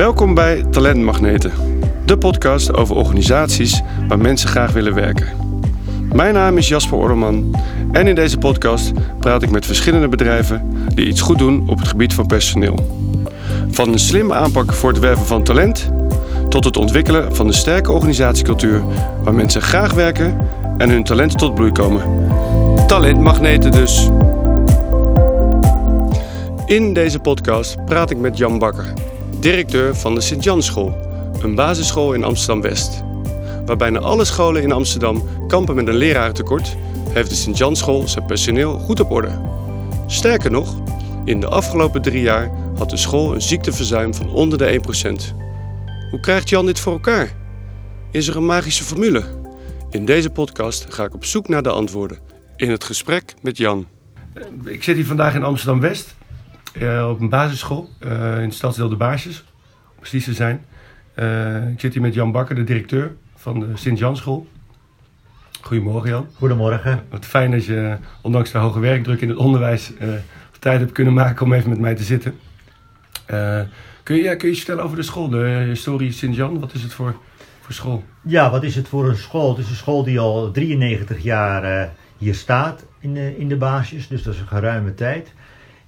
Welkom bij Talentmagneten, de podcast over organisaties waar mensen graag willen werken. Mijn naam is Jasper Orleman en in deze podcast praat ik met verschillende bedrijven die iets goed doen op het gebied van personeel. Van een slimme aanpak voor het werven van talent tot het ontwikkelen van een sterke organisatiecultuur waar mensen graag werken en hun talenten tot bloei komen. Talentmagneten dus. In deze podcast praat ik met Jan Bakker, directeur van de Sint-Jan School, een basisschool in Amsterdam-West. Waar bijna alle scholen in Amsterdam kampen met een lerarentekort, heeft de Sint-Jan School zijn personeel goed op orde. Sterker nog, in de afgelopen drie jaar had de school een ziekteverzuim van onder de 1%. Hoe krijgt Jan dit voor elkaar? Is er een magische formule? In deze podcast ga ik op zoek naar de antwoorden in het gesprek met Jan. Ik zit hier vandaag in Amsterdam-West uh, op een basisschool uh, in het stadsdeel De Baarsjes, om precies te zijn. Uh, ik zit hier met Jan Bakker, de directeur van de Sint-Janschool. Goedemorgen Jan. Goedemorgen. Wat fijn dat je, ondanks de hoge werkdruk in het onderwijs, tijd hebt kunnen maken om even met mij te zitten. kun, je, kun je iets vertellen over de school, de historie Sint-Jan? Wat is het voor, voor school? Ja, wat is het voor een school? Het is een school die al 93 jaar hier staat in de, in de basis, dus dat is een geruime tijd.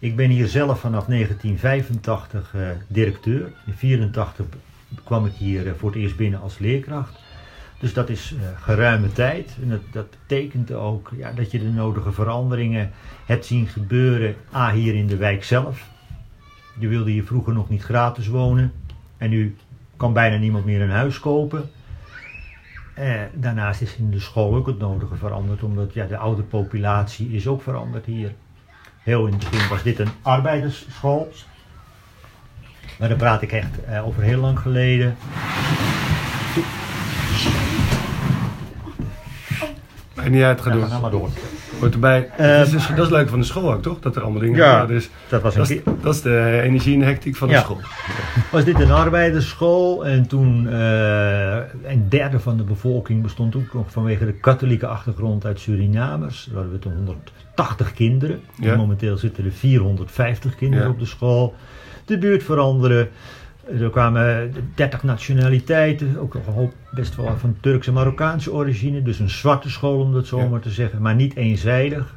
Ik ben hier zelf vanaf 1985 uh, directeur. In 1984 kwam ik hier uh, voor het eerst binnen als leerkracht. Dus dat is uh, geruime tijd. En dat, dat betekent ook ja, dat je de nodige veranderingen hebt zien gebeuren. A, hier in de wijk zelf. Je wilde hier vroeger nog niet gratis wonen. En nu kan bijna niemand meer een huis kopen. Eh, daarnaast is in de school ook het nodige veranderd, omdat ja, de oude populatie is ook veranderd hier. Heel in het begin was dit een arbeidersschool. Maar dan praat ik echt uh, over heel lang geleden. Maakt niet uit, ga Ja, door. ga maar door. Hoort erbij. Eh, dat, is dus, dat is leuk van de school ook, toch? Dat er allemaal dingen Ja. Dus dat was een dat, is, dat is de energie en hectiek van de Ja. school. was dit een arbeidersschool en toen eh, een derde van de bevolking bestond ook nog vanwege de katholieke achtergrond uit Surinamers. Daar hadden we toen 180 kinderen. Ja. Momenteel zitten er 450 kinderen Ja. op de school. De buurt veranderde. Er kwamen 30 nationaliteiten, ook nog een hoop best wel van Turkse en Marokkaanse origine. Dus een zwarte school om dat zo Ja. maar te zeggen, maar niet eenzijdig.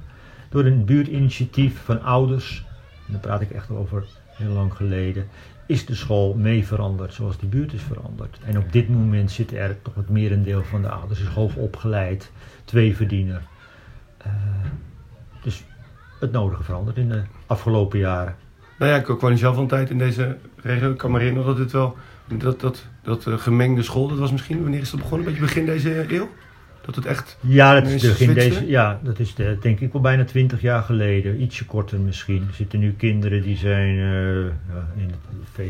Door een buurtinitiatief van ouders, en dan praat ik echt over heel lang geleden, is de school mee veranderd zoals die buurt is veranderd. En op dit moment zit er toch het merendeel van de ouders is hoog opgeleid, twee verdiener. Eh, het nodige veranderd in de afgelopen jaren. Nou ja, ik woon zelf al een tijd in deze regio. Ik kan me herinneren dat het wel... Dat, dat, dat eh, gemengde school, dat was misschien... Wanneer is dat begonnen? Een beetje begin deze eeuw? Dat het echt... Ja, dat is, de, begin deze, ja, dat is de, denk ik wel bijna twintig jaar geleden. Ietsje korter misschien. Er zitten nu kinderen die zijn eh, in het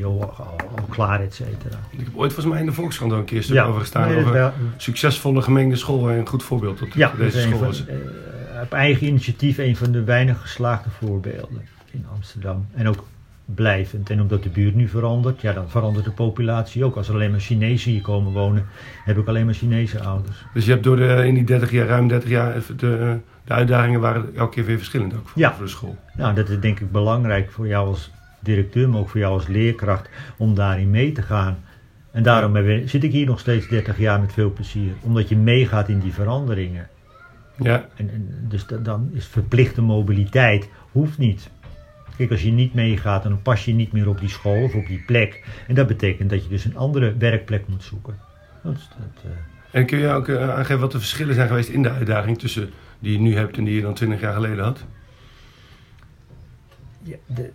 VO al, klaar, et cetera. Ik heb ooit volgens mij in de Volkskrant al een keer stuk Ja, over gestaan. nee, dat over wel- succesvolle gemengde school. En een goed voorbeeld dat Ja, deze school van, was. Op eigen initiatief een van de weinig geslaagde voorbeelden in Amsterdam. En ook blijvend. En omdat de buurt nu verandert, ja, dan verandert de populatie ook. Als er alleen maar Chinezen hier komen wonen, heb ik alleen maar Chinese ouders. Dus je hebt door de, in die 30 jaar, ruim 30 jaar, de, de uitdagingen waren elke keer weer verschillend ook voor, Ja. voor de school. Nou, dat is denk ik belangrijk voor jou als directeur, maar ook voor jou als leerkracht, om daarin mee te gaan. En daarom zit ik hier nog steeds 30 jaar met veel plezier. Omdat je meegaat in die veranderingen. Ja, En, en dus da- dan is verplichte mobiliteit, hoeft niet. Kijk, als je niet meegaat, dan pas je niet meer op die school of op die plek. En dat betekent dat je dus een andere werkplek moet zoeken. Dat is dat, eh, en kun je ook eh, aangeven wat de verschillen zijn geweest in de uitdaging tussen die je nu hebt en die je dan 20 jaar geleden had? Ja, de,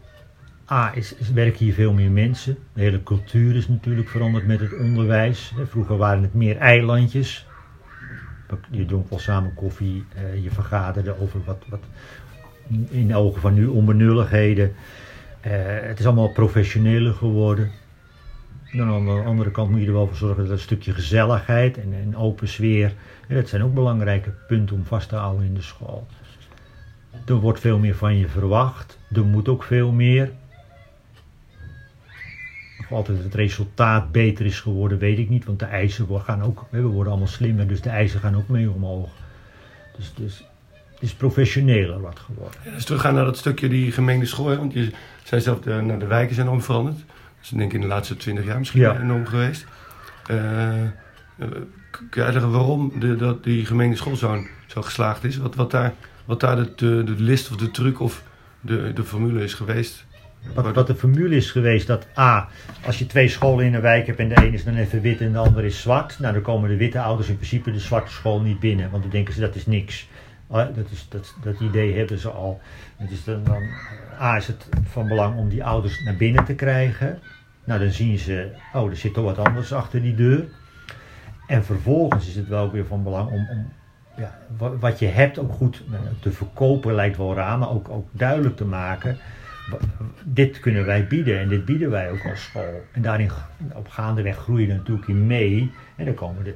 A is, is werken hier veel meer mensen. De hele cultuur is natuurlijk veranderd met het onderwijs. Vroeger waren het meer eilandjes. Je dronk wel samen koffie, eh, je vergaderde over wat, wat in de ogen van nu onbenulligheden. Eh, het is allemaal professioneler geworden. Dan aan de andere kant moet je er wel voor zorgen dat een stukje gezelligheid en een open sfeer. En dat zijn ook belangrijke punten om vast te houden in de school. Er wordt veel meer van je verwacht. Er moet ook veel meer. Of altijd het resultaat beter is geworden, weet ik niet. Want de eisen gaan ook, we worden allemaal slimmer, dus de eisen gaan ook mee omhoog. Dus, dus het is professioneler wat geworden. Ja, dus teruggaan naar dat stukje die gemengde school, hè, want je zei zelf, de, nou, de wijken zijn enorm veranderd. Dat is denk ik in de laatste twintig jaar misschien Ja. enorm geweest. Eh, eh, kun je uitleggen waarom de, dat die gemengde school zo, zo geslaagd is? Wat, wat daar, wat daar de, de, de list of de truc of de, de formule is geweest? Wat, wat de formule is geweest dat A, als je twee scholen in een wijk hebt en de een is dan even wit en de ander is zwart, nou dan komen de witte ouders in principe de zwarte school niet binnen, want dan denken ze dat is niks. Ah, Dat, is, dat, dat idee hebben ze al. Is dan, A is het van belang om die ouders naar binnen te krijgen. Nou dan zien ze, oh er zit toch wat anders achter die deur. En vervolgens is het wel weer van belang om, om ja, wa- wat je hebt ook goed nou, te verkopen, lijkt wel raar, maar ook, ook duidelijk te maken. Dit kunnen wij bieden en dit bieden wij ook als school. En daarin op gaandeweg groei je er natuurlijk in mee. En dan komen de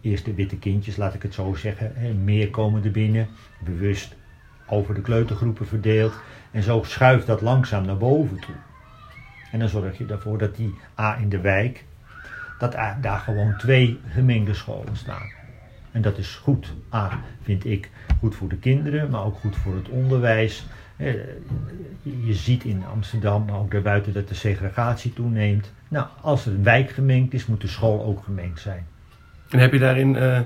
eerste witte kindjes, laat ik het zo zeggen, meer komen er binnen, bewust over de kleutergroepen verdeeld. En zo schuift dat langzaam naar boven toe. En dan zorg je ervoor dat die A in de wijk, dat daar gewoon twee gemengde scholen staan. En dat is goed. A, vind ik goed voor de kinderen, maar ook goed voor het onderwijs. Eh, Je ziet in Amsterdam, maar ook daarbuiten, dat de segregatie toeneemt. Nou, als een wijk gemengd is, moet de school ook gemengd zijn. En heb je daarin eh,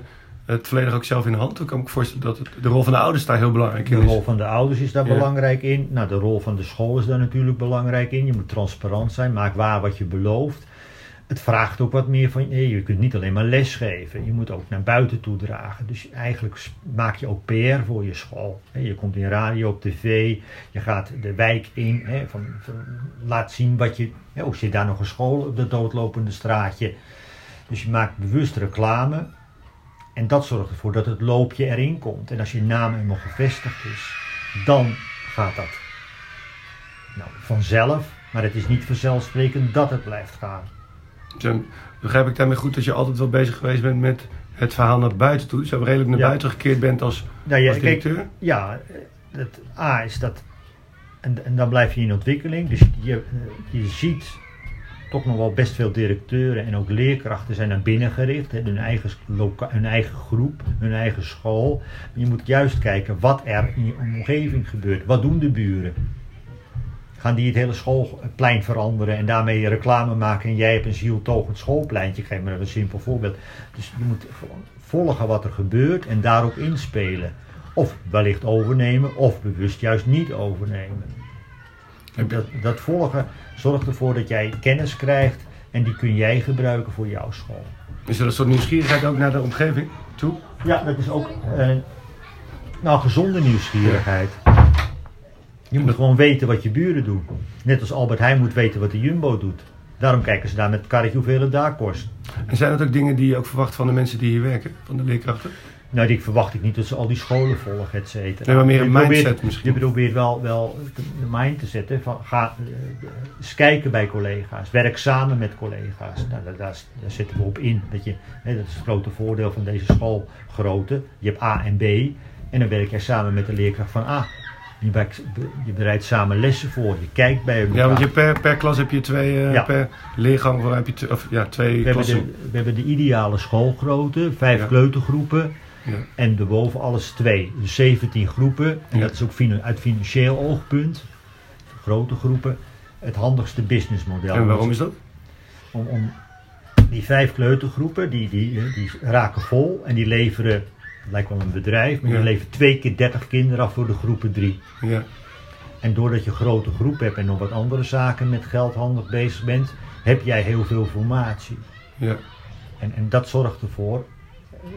het volledig ook zelf in de hand? Dan kan ik me voorstellen dat het, de rol van de ouders daar heel belangrijk De in is. rol van de ouders is daar Ja. belangrijk in. Nou, de rol van de school is daar natuurlijk belangrijk in. Je moet transparant zijn, maak waar wat je belooft. Het vraagt ook wat meer van je. Je kunt niet alleen maar lesgeven. Je moet ook naar buiten toe dragen. Dus eigenlijk maak je ook PR voor je school. Je komt in radio, op tv. Je gaat de wijk in. Van, laat zien wat je... Oh, zit daar nog een school op dat doodlopende straatje? Dus je maakt bewust reclame. En dat zorgt ervoor dat het loopje erin komt. En als je naam eenmaal gevestigd is, dan gaat dat nou, vanzelf. Maar het is niet vanzelfsprekend dat het blijft gaan. Dan begrijp ik daarmee goed dat je altijd wel bezig geweest bent met het verhaal naar buiten toe. Zo redelijk naar Ja. buiten gekeerd bent als, Nou, ja, als kijk, directeur. ja, het A is dat. En, en dan blijf je in ontwikkeling. Dus je, je ziet toch nog wel best veel directeuren en ook leerkrachten zijn naar binnen gericht. Hè, hun, eigen loka- hun eigen groep, hun eigen school. Je moet juist kijken wat er in je omgeving gebeurt. Wat doen de buren? Gaan die het hele schoolplein veranderen en daarmee reclame maken en jij hebt een zieltogend schoolpleintje? Ik geef maar een simpel voorbeeld. Dus je moet volgen wat er gebeurt en daarop inspelen. Of wellicht overnemen of bewust juist niet overnemen. En dat, dat volgen zorgt ervoor dat jij kennis krijgt en die kun jij gebruiken voor jouw school. Is er een soort nieuwsgierigheid ook naar de omgeving toe? Ja, dat is ook eh, nou, gezonde nieuwsgierigheid. Je moet gewoon weten wat je buren doen. Net als Albert Heijn moet weten wat de Jumbo doet. Daarom kijken ze daar met het karretje hoeveel het daar kost. En zijn dat ook dingen die je ook verwacht van de mensen die hier werken, van de leerkrachten? Nou, die verwacht ik niet dat ze al die scholen volgen, et cetera. Nee, maar meer een probeert- mindset misschien. Je probeert wel, wel de mind te zetten van ga eh, eens kijken bij collega's. Werk samen met collega's. Nou, daar, daar, daar zetten we op in. Dat, je, hè, dat is het grote voordeel van deze schoolgrootte. Je hebt A en B. En dan werk jij samen met de leerkracht van A. Je, je bereidt samen lessen voor. Je kijkt bij elkaar. Ja, want je per, per klas heb je twee, Ja. per leergang heb je of, ja, twee we, hebben klassen. de, we hebben de ideale schoolgrootte. Vijf Ja. kleutergroepen. Ja. En boven alles twee. Dus 17 groepen. En dat is ook uit financieel oogpunt. Grote groepen. Het handigste businessmodel. En waarom is dat? Om, om die vijf kleutergroepen, die, die, die raken vol. En die leveren, het lijkt wel een bedrijf, maar Ja. die leveren twee keer 30 kinderen af voor de groepen drie. Ja. En doordat je een grote groep hebt en nog wat andere zaken met geld handig bezig bent, heb jij heel veel formatie. Ja. En, en dat zorgt ervoor,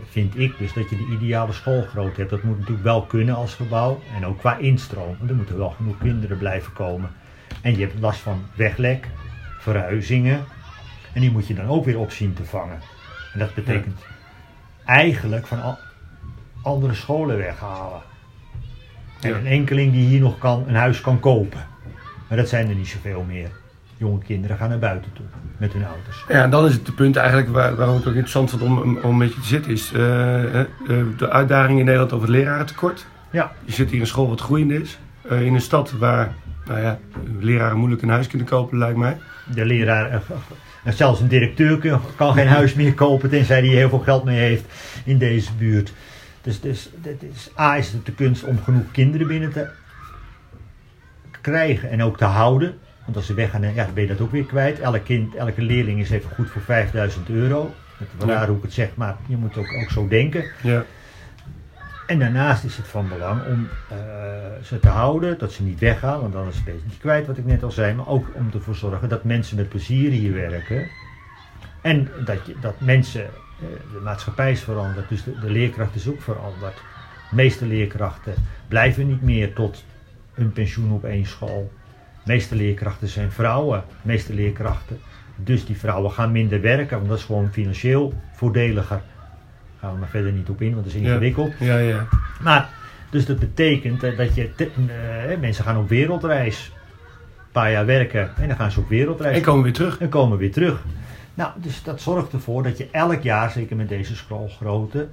vind ik dus, dat je de ideale schoolgrootte hebt. Dat moet natuurlijk wel kunnen als gebouw. En ook qua instroom. Want er moeten wel genoeg kinderen blijven komen. En je hebt last van weglek, verhuizingen. En die moet je dan ook weer op zien te vangen. En dat betekent eigenlijk van al, andere scholen weghalen. En Ja. een enkeling die hier nog kan, een huis kan kopen. Maar dat zijn er niet zoveel meer. Jonge kinderen gaan naar buiten toe met hun ouders. Ja, en dan is het de punt eigenlijk waar, waarom het ook interessant vond om, om, met je te zitten, is eh, eh, de uitdaging in Nederland over het lerarentekort. Ja, Je zit hier in een school wat groeiend is, eh, in een stad waar nou ja, leraren moeilijk een huis kunnen kopen, lijkt mij. de leraar, eh, eh, zelfs een directeur kan geen huis meer kopen tenzij hij heel veel geld mee heeft in deze buurt. Dus, dus dit is, A is het de kunst om genoeg kinderen binnen te krijgen en ook te houden. Want als ze weggaan, ja, dan ben je dat ook weer kwijt. Elk kind, elke leerling is even goed voor 5000 euro. Het is Ja. raar hoe ik het zeg, maar je moet ook, ook zo denken. Ja. En daarnaast is het van belang om eh, ze te houden, dat ze niet weggaan, want dan is het beetje niet kwijt wat ik net al zei. Maar ook om ervoor te zorgen dat mensen met plezier hier werken. En dat, je, dat mensen, de maatschappij is veranderd, dus de, de leerkracht is ook veranderd. De meeste leerkrachten blijven niet meer tot hun pensioen op één school. De meeste leerkrachten zijn vrouwen, de meeste leerkrachten. Dus die vrouwen gaan minder werken, want dat is gewoon financieel voordeliger. Daar gaan we maar verder niet op in, want dat is ingewikkeld. Ja, ja. Maar, dus dat betekent eh, dat je, te- eh, mensen gaan op wereldreis. Een paar jaar werken en dan gaan ze op wereldreis. En komen weer terug. En komen weer terug. Nou, dus dat zorgt ervoor dat je elk jaar, zeker met deze schoolgrootte,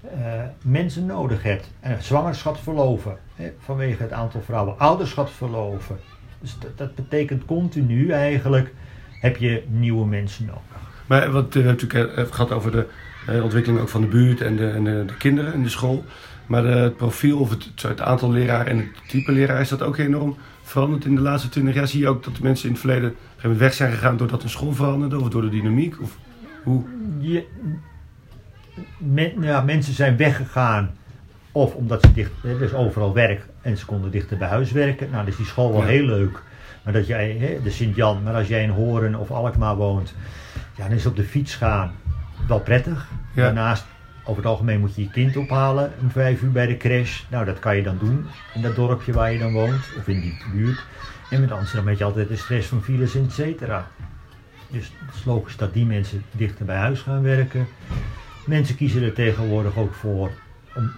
eh, mensen nodig hebt. En zwangerschapsverloven, hè, vanwege het aantal vrouwen, ouderschapsverloven. Dus dat, betekent continu eigenlijk, heb je nieuwe mensen nodig. Maar wat we hebben natuurlijk eh, gehad over de eh, ontwikkeling ook van de buurt en de, en de, de kinderen in de school. Maar eh, het profiel of het, het aantal leraren en het type leraar is dat ook enorm veranderd in de laatste twintig jaar. Zie je ook dat de mensen in het verleden op een gegeven moment weg zijn gegaan doordat een school veranderde of door de dynamiek? Of hoe? je, men- ja, mensen zijn weggegaan. Of omdat ze dicht, er is overal werk en ze konden dichter bij huis werken. Nou, is die school wel Ja. heel leuk. Maar dat jij, hè, de Sint-Jan, maar als jij in Horen of Alkmaar woont, ja, dan is op de fiets gaan wel prettig. Ja. Daarnaast, over het algemeen moet je je kind ophalen om vijf uur bij de crash. Nou, dat kan je dan doen in dat dorpje waar je dan woont, of in die buurt. En met Amsterdam heb je altijd de stress van files, et cetera. Dus het is logisch dat die mensen dichter bij huis gaan werken. Mensen kiezen er tegenwoordig ook voor om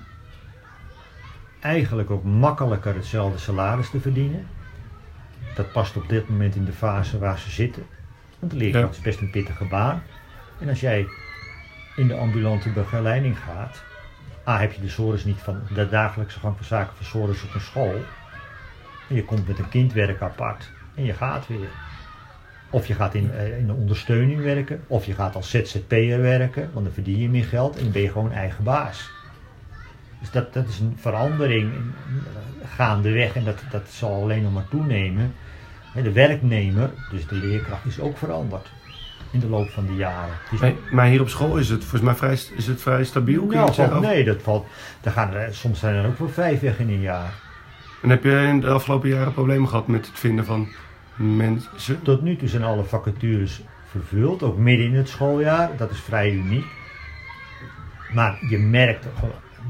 eigenlijk ook makkelijker hetzelfde salaris te verdienen. Dat past op dit moment in de fase waar ze zitten. Want de leerkracht is best een pittige baan. En als jij in de ambulante begeleiding gaat, A heb je de sores niet van de dagelijkse gang van zaken van sores op een school. En je komt met een kindwerk apart en je gaat weer. Of je gaat in, eh, in de ondersteuning werken, of je gaat als ZZP'er werken, want dan verdien je meer geld en ben je gewoon eigen baas. Dus dat, dat is een verandering in- eh, gaandeweg en dat, dat zal alleen nog maar toenemen. De werknemer, dus de leerkracht, is ook veranderd in de loop van de jaren. Maar, hier op school is het volgens mij vrij, is het vrij stabiel. Kun nou, zeggen? nee, dat valt. Daar gaan er, soms zijn er ook wel vijf weg in een jaar. En heb je in de afgelopen jaren problemen gehad met het vinden van mensen? Tot nu toe zijn alle vacatures vervuld, ook midden in het schooljaar. Dat is vrij uniek. Maar je merkt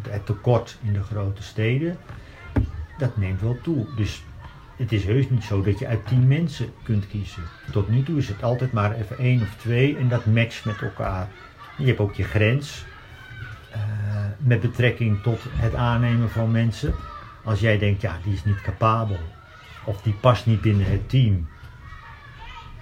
het tekort in de grote steden, dat neemt wel toe. Dus het is heus niet zo dat je uit tien mensen kunt kiezen. Tot nu toe is het altijd maar even één of twee en dat matcht met elkaar. Je hebt ook je grens eh, met betrekking tot het aannemen van mensen. Als jij denkt, ja, die is niet capabel of die past niet binnen het team,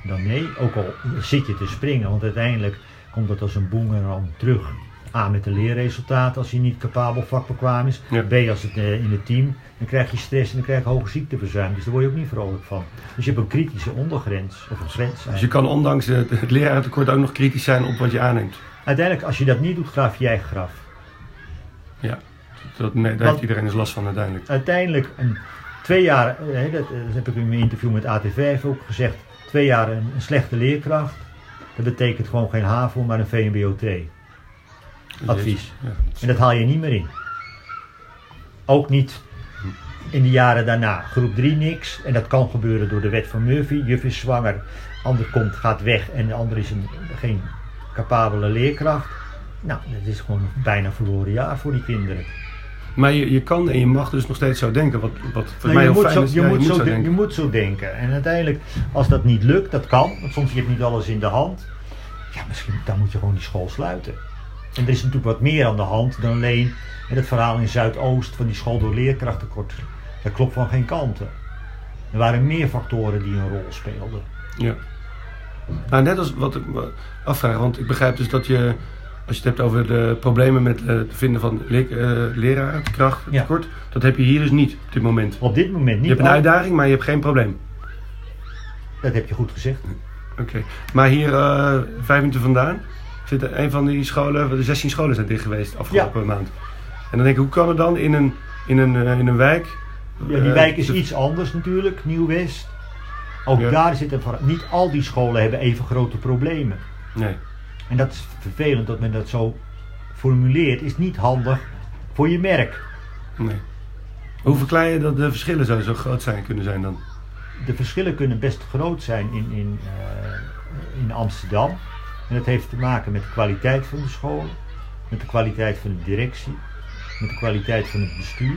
dan nee. Ook al zit je te springen, want uiteindelijk komt dat als een boemerang terug. A met de leerresultaten als hij niet capabel vakbekwaam is. Ja. B als het eh, in het team. Dan krijg je stress en dan krijg je hoge ziekteverzuim. Dus daar word je ook niet vrolijk van. Dus je hebt een kritische ondergrens. Of een grens. Dus je kan ondanks het, het lerarentekort ook nog kritisch zijn op wat je aanneemt. Uiteindelijk als je dat niet doet, graaf je je eigen graf. Ja, dat, nee, daar Want- heeft iedereen dus last van uiteindelijk. Uiteindelijk een, twee jaar, eh, dat, eh, dat heb ik in mijn interview met ATV ook gezegd. Twee jaar een, een slechte leerkracht. Dat betekent gewoon geen HAVO, maar een VMBO 2. Advies. En dat haal je niet meer in. Ook niet in de jaren daarna. Groep 3 niks. En dat kan gebeuren door de wet van Murphy. Juf is zwanger, ander komt, gaat weg en de ander is een, geen capabele leerkracht. Nou, dat is gewoon een bijna verloren jaar voor die kinderen. Maar je, je kan en je mag dus nog steeds zo denken. Wat, wat voor Nou, mij je, heel moet fijn zo, is. je, Ja, moet zo, de- denken. je moet zo denken. En uiteindelijk, als dat niet lukt, dat kan. Want soms heb je niet alles in de hand. Ja, misschien dan moet je gewoon die school sluiten. En er is natuurlijk wat meer aan de hand dan alleen en het verhaal in Zuidoost van die school door leerkrachttekort. Dat klopt van geen kanten. Er waren meer factoren die een rol speelden. Ja. Nou, net als wat ik me afvraag, want ik begrijp dus dat je, als je het hebt over de problemen met eh, het vinden van le eh lerarenkracht, Ja. tekort, dat heb je hier dus niet op dit moment. Op dit moment Je niet. hebt een uitdaging, maar je hebt geen probleem. Dat heb je goed gezegd. Oké. Maar hier, eh, vijf minuten vandaan, zit er een van die scholen, de 16 scholen zijn dicht geweest afgelopen maand. En dan denk ik, hoe kan het dan in een, in een, eh, in een wijk... Ja, die eh, wijk is de- iets anders natuurlijk, Nieuw-West. Ook Ja. daar zitten niet al die scholen hebben even grote problemen. Nee. En dat is vervelend dat men dat zo formuleert. Is niet handig voor je merk. nee. Hoe verklaar je dat de verschillen zo, zo groot zijn kunnen zijn dan? De verschillen kunnen best groot zijn in, in, eh, in Amsterdam. En dat heeft te maken met de kwaliteit van de school, met de kwaliteit van de directie, met de kwaliteit van het bestuur.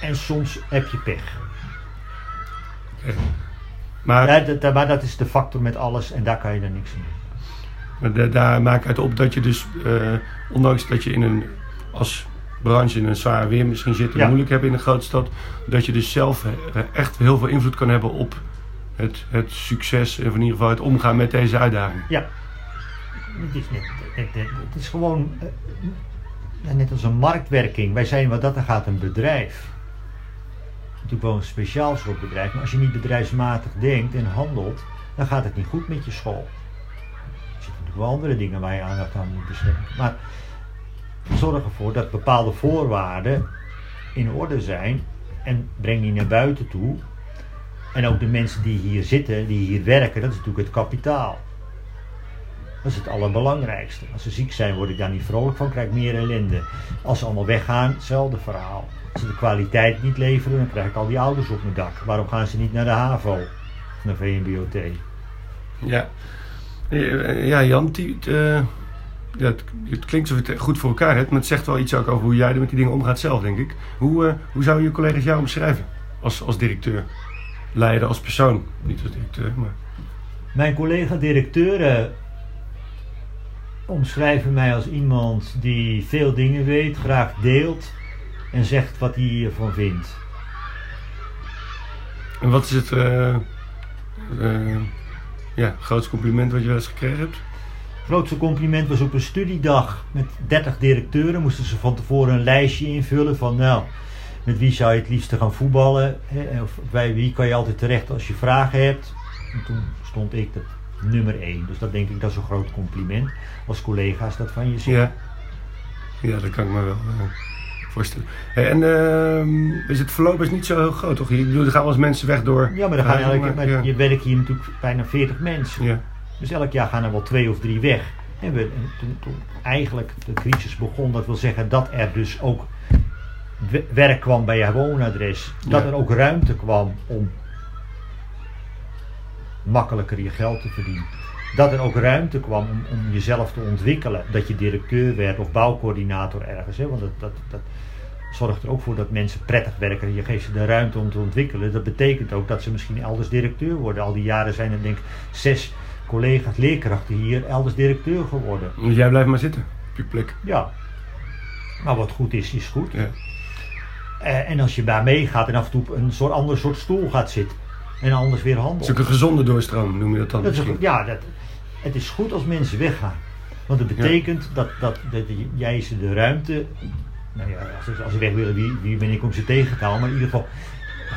En soms heb je pech. Maar, Ja, dat, maar dat is de factor met alles en daar kan je dan niks aan doen. maar da- daar maak ik uit op dat je dus, eh, ondanks dat je in een, als branche in een zwaar weer misschien zit en Ja. moeilijk hebt in een grote stad, dat je dus zelf echt heel veel invloed kan hebben op het, het succes en in ieder geval het omgaan met deze uitdaging. Ja, het is, net, het, is gewoon eh, ja, net als een marktwerking. Wij zijn wat dat er gaat een bedrijf. Natuurlijk wel een speciaal soort bedrijf, maar als je niet bedrijfsmatig denkt en handelt, dan gaat het niet goed met je school. Er zitten natuurlijk wel andere dingen waar je aandacht aan moet besteden. Maar zorg ervoor dat bepaalde voorwaarden in orde zijn en breng die naar buiten toe. En ook de mensen die hier zitten, die hier werken, dat is natuurlijk het kapitaal. Dat is het allerbelangrijkste. Als ze ziek zijn, word ik daar niet vrolijk van, krijg ik meer ellende. Als ze allemaal weggaan, hetzelfde verhaal. Als ze de kwaliteit niet leveren, dan krijg ik al die ouders op mijn dak. Waarom gaan ze niet naar de HAVO? Naar VMBOT? Ja, Eh, ja Jan, die, eh, ja, het, het klinkt alsof je het goed voor elkaar hebt, maar het zegt wel iets ook over hoe jij er met die dingen omgaat zelf, denk ik. Hoe, eh, hoe zou je collega's jou omschrijven als, als directeur? Leider als persoon, niet als directeur, maar... Mijn collega-directeuren omschrijven mij als iemand die veel dingen weet, graag deelt en zegt wat hij ervan vindt. En wat is het eh, eh, ja, grootste compliment wat je wel eens gekregen hebt? grootste compliment was op een studiedag met 30 directeuren. Moesten ze van tevoren een lijstje invullen van nou, met wie zou je het liefste gaan voetballen? Hè? Of bij wie kan je altijd terecht als je vragen hebt? En toen stond ik dat nummer 1. Dus dat denk ik, dat is een groot compliment. Als collega's dat van je zeggen. Ja, ja dat kan ik me wel eh, voorstellen. Hey, en ehm, is het voorlopig niet zo heel groot, toch? Ik bedoel, er gaan wel eens mensen weg door... Ja, maar dan gaan Ja, elke, maar- maar ja. je werkt hier natuurlijk bijna 40 mensen. Ja, Dus elk jaar gaan er wel twee of drie weg. En we, en toen, toen eigenlijk de crisis begon, dat wil zeggen dat er dus ook werk kwam bij je woonadres. Dat Ja. er ook ruimte kwam om makkelijker je geld te verdienen. Dat er ook ruimte kwam om, om jezelf te ontwikkelen. Dat je directeur werd of bouwcoördinator ergens. Hè? Want dat, dat, dat zorgt er ook voor dat mensen prettig werken. Je geeft ze de ruimte om te ontwikkelen. Dat betekent ook dat ze misschien elders directeur worden. Al die jaren zijn er denk ik zes collega's, leerkrachten hier elders directeur geworden. Dus jij blijft maar zitten op je plek. Ja. Maar wat goed is, is goed. Ja. Eh, en als je daar meegaat en af en toe op een soort ander soort stoel gaat zitten. En anders weer Het is ook een gezonde doorstroom, noem je dat dan Dat misschien? ja, dat, het is goed als mensen weggaan. Want het betekent dat, dat, dat jij ze de ruimte. Nou ja, als ze, als ze weg willen, wie, wie ben ik om ze tegen te houden? Maar in ieder geval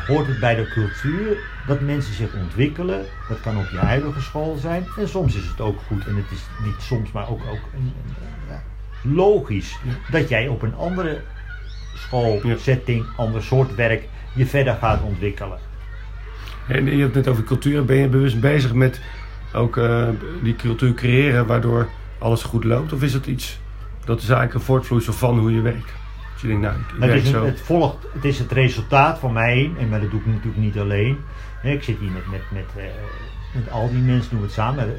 hoort het bij de cultuur dat mensen zich ontwikkelen. Dat kan op je huidige school zijn. En soms is het ook goed, en het is niet soms, maar ook, ook een, een- ja, logisch dat jij op een andere Ja. schoolsetting, ander soort werk, je verder gaat ontwikkelen. En je hebt het net over cultuur. Ben je bewust bezig met ook eh, die cultuur creëren waardoor alles goed loopt? Of is het iets dat is eigenlijk een voortvloeisel van hoe je werkt? Dus je denkt, nou, ik, Het werk is, een- zo. het, volgt, het is het resultaat van mij, en maar dat doe ik natuurlijk niet alleen. Ik zit hier met, met, met, eh, met al die mensen, doen we het samen.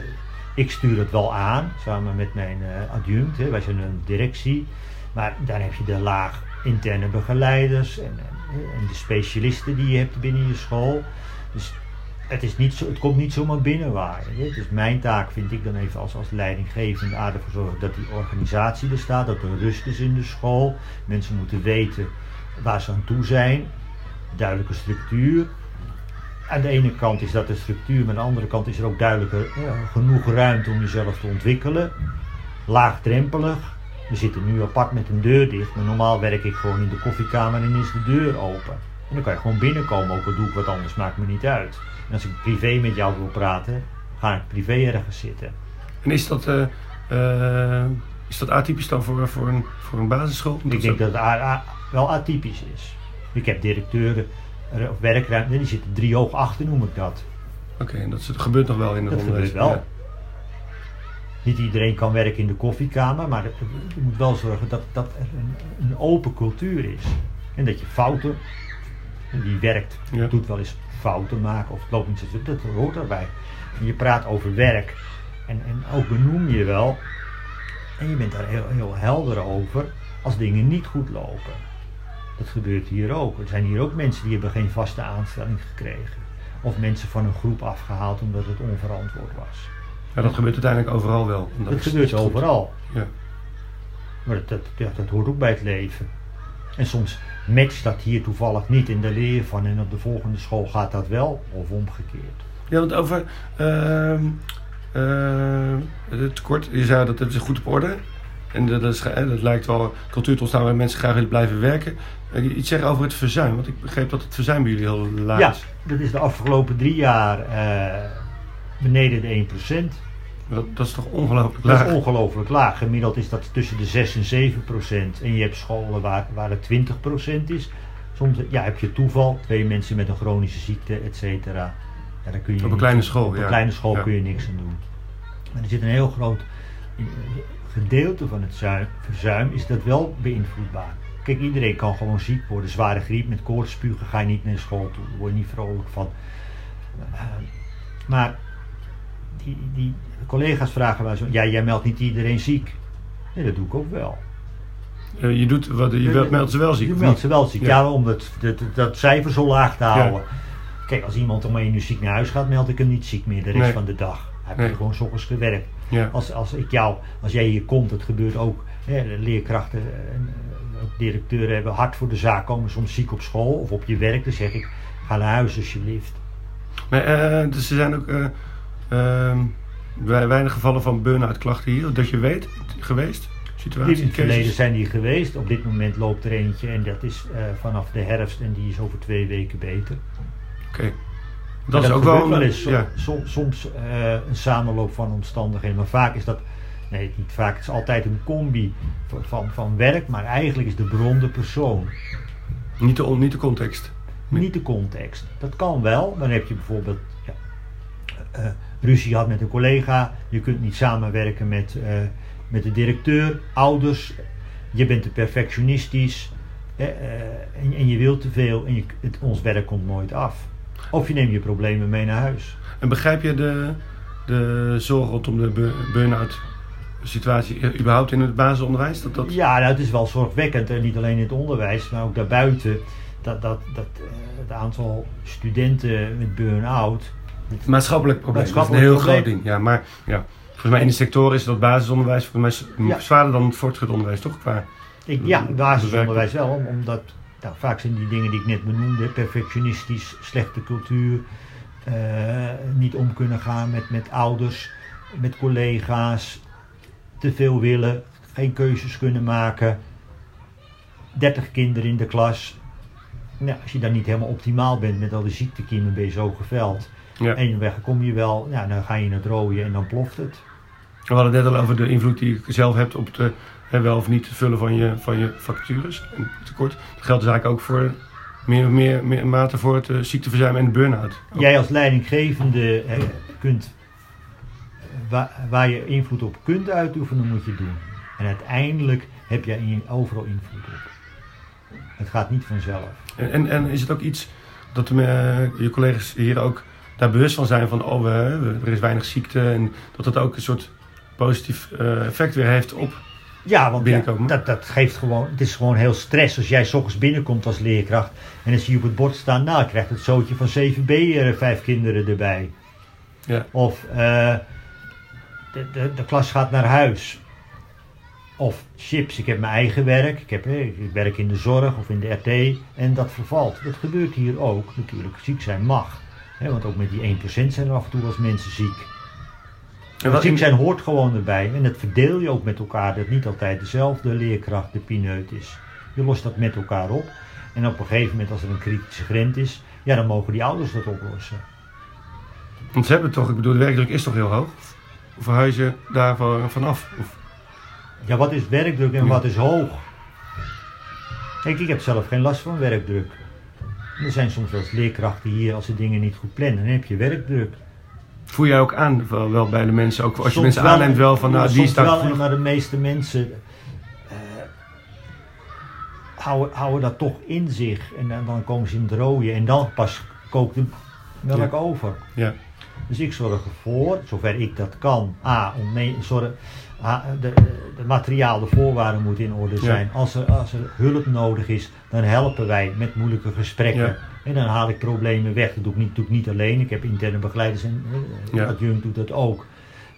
Ik stuur het wel aan, samen met mijn eh, adjunct. Hè. Wij zijn een directie. Maar daar heb je de laag interne begeleiders en, en, de specialisten die je hebt binnen je school. Dus het, is niet zo, het komt niet zomaar binnenwaaien. Dus mijn taak vind ik dan even als, als leidinggevende aardig voor zorgen dat die organisatie er staat, dat er rust is in de school. Mensen moeten weten waar ze aan toe zijn. Duidelijke structuur. Aan de ene kant is dat de structuur, maar aan de andere kant is er ook duidelijke, eh, genoeg ruimte om jezelf te ontwikkelen. Laagdrempelig. We zitten nu apart met een deur dicht, maar normaal werk ik gewoon in de koffiekamer en is de deur open. En dan kan je gewoon binnenkomen, ook al doe ik wat anders, maakt me niet uit. En als ik privé met jou wil praten, ga ik privé ergens zitten. En is dat, eh, eh, is dat atypisch dan voor, voor, een, voor een basisschool? Ik denk dat het a- a- wel atypisch is. Ik heb directeuren of werkruimte, die zitten drie hoog achter noem ik dat. Oké, en dat gebeurt nog wel in Dat onderwijs. gebeurt wel. Ja. Niet iedereen kan werken in de koffiekamer, maar je moet wel zorgen dat, dat er een, een open cultuur is. En dat je fouten, die werkt, Ja. doet wel eens fouten maken of het loopt niet zo goed, dat hoort erbij. En je praat over werk en, en ook benoem je wel, en je bent daar heel, heel helder over als dingen niet goed lopen. Dat gebeurt hier ook. Er zijn hier ook mensen die hebben geen vaste aanstelling gekregen. Of mensen van een groep afgehaald omdat het onverantwoord was. Ja, dat gebeurt uiteindelijk overal wel. Dat gebeurt overal. Ja. Maar dat, dat, ja, dat hoort ook bij het leven. En soms matcht dat hier toevallig niet en daar leer van. En op de volgende school gaat dat wel, of omgekeerd. Ja, want over ehm, eh, het tekort, je zei dat het is goed op orde. En dat, is, dat lijkt wel cultuur te ontstaan waar mensen graag willen blijven werken. Eh, Iets zeggen over het verzuim, want ik begreep dat het verzuim bij jullie heel laag Ja, is. dat is de afgelopen drie jaar eh, beneden de 1%. Dat, dat is toch ongelooflijk Dat laag? is ongelooflijk laag. Gemiddeld is dat tussen de 6 en 7 procent. En je hebt scholen waar, waar het 20 procent is. Soms ja, heb je toeval, twee mensen met een chronische ziekte, et cetera. Ja, dan kun je Op een kleine school, Op een ja. kleine school Ja. kun je niks aan doen. Maar er zit een heel groot eh, gedeelte van het zuim- verzuim is dat wel beïnvloedbaar. Kijk, iedereen kan gewoon ziek worden. Zware griep met koortsspugen ga je niet naar school toe. Daar word je niet vrolijk van. Eh, maar die, die collega's vragen wel zo, ja, jij meldt niet iedereen ziek. Nee, dat doe ik ook wel. Je doet, wat, je wilt- meldt ze wel ziek. Je meldt ze wel ziek. Ja. Ja, om dat, dat, dat cijfer zo laag te houden. Kijk, als iemand om één uur ziek naar huis gaat, meld ik hem niet ziek meer de rest Nee. van de dag. Hij heeft Nee. gewoon s ochtends gewerkt. Ja. Als, als ik jou, als jij hier komt, dat gebeurt ook. Hè, leerkrachten en eh, ook directeuren hebben hard voor de zaak, komen soms ziek op school of op je werk. Dan zeg ik, ga naar huis alsjeblieft. Maar eh, dus er zijn ook eh, ehm, wei- weinig gevallen van burn-out klachten hier, dat je weet, geweest? Situatie, in het verleden zijn die geweest. Op dit moment loopt er eentje en dat is eh, vanaf de herfst en die is over twee weken beter. Oké. Dat is ook wel, eens. Som- ja. som- soms eh, een samenloop van omstandigheden. Maar vaak is dat, nee niet vaak, het is altijd een combi van, van, van werk. Maar eigenlijk is de bron de persoon. Niet de, niet de context. Nee. Niet de context. Dat kan wel. Dan heb je bijvoorbeeld ja, eh, ruzie gehad met een collega. Je kunt niet samenwerken met, eh, met de directeur, ouders. Je bent te perfectionistisch. eh, eh, en, en je wilt te veel. En je, het, ons werk komt nooit af. Of je neemt je problemen mee naar huis. En begrijp je de, de zorg rondom de bu- burn-out situatie überhaupt in het basisonderwijs? Dat, dat... Ja, nou, het is wel zorgwekkend. En niet alleen in het onderwijs, maar ook daarbuiten. Dat, dat, dat het aantal studenten met burn-out. Het maatschappelijk probleem. Maatschappelijk dat is een heel probleem. groot ding. Ja, maar ja, volgens mij in de sector is dat basisonderwijs volgens mij Ja. zwaarder dan het voortgezet onderwijs, toch? Qua, Ik, ja, basisonderwijs wel. om- Omdat nou, vaak zijn die dingen die ik net benoemde. Perfectionistisch, slechte cultuur. eh, niet om kunnen gaan met, met ouders, met collega's. Te veel willen, geen keuzes kunnen maken. 30 kinderen in de klas. Nou, als je dan niet helemaal optimaal bent met al die ziektekiemen, ben je zo geveld. Ja. En weg kom je wel, ja, dan ga je het rooien en dan ploft het. We hadden het net al over de invloed die je zelf hebt op het eh, wel of niet vullen van je, van je vacatures. En tekort. Dat geldt dus eigenlijk ook voor meer, meer, meer mate voor het eh, ziekteverzuim en de burn-out. Jij als leidinggevende hè, kunt, waar, waar je invloed op kunt uitoefenen, moet je doen. En uiteindelijk heb jij in- overal invloed op. Het gaat niet vanzelf. En, en, en is het ook iets dat de, eh, je collega's hier ook daar bewust van zijn van oh, we, er is weinig ziekte en dat dat ook een soort positief eh, effect weer heeft op. Ja, want ja, dat, dat geeft gewoon, het is gewoon heel stress als jij s ochtends binnenkomt als leerkracht en dan zie je op het bord staan, nou, ik krijg het zootje van 7B, er vijf kinderen erbij. Ja. Of eh, de, de, de klas gaat naar huis. Of chips, ik heb mijn eigen werk. Ik, heb, eh, ik werk in de zorg of in de RT en dat vervalt. Dat gebeurt hier ook natuurlijk. Ziek zijn mag. Want ook met die 1% zijn er af en toe als mensen ziek. En wat ziek zijn hoort gewoon erbij. En dat verdeel je ook met elkaar. Dat niet altijd dezelfde leerkracht de pineut is. Je lost dat met elkaar op. En op een gegeven moment als er een kritische grens is. Ja, dan mogen die ouders dat oplossen. Want ze hebben toch, ik bedoel, de werkdruk is toch heel hoog? Of verhuis je daar van- vanaf? Of, Ja, wat is werkdruk en wat is hoog? Kijk, ik heb zelf geen last van werkdruk. Er zijn soms wel leerkrachten hier, als ze dingen niet goed plannen, dan heb je werkdruk. Voel jij ook aan, wel, wel bij de mensen, ook als je mensen wel, aanneemt wel van, nou, die staat wel, maar de meeste mensen eh, houden, houden dat toch in zich. En dan, dan komen ze in het rode en dan pas kookt de melk Ja. over. Ja, Dus ik zorg ervoor, zover ik dat kan, A, om mee, zorg, de, de materiaal, de voorwaarden moeten in orde zijn. Als, er, als er hulp nodig is, dan helpen wij met moeilijke gesprekken. Ja. En dan haal ik problemen weg. Dat doe ik niet, doe ik niet alleen. Ik heb interne begeleiders en eh, Ja. adjunct doet dat ook.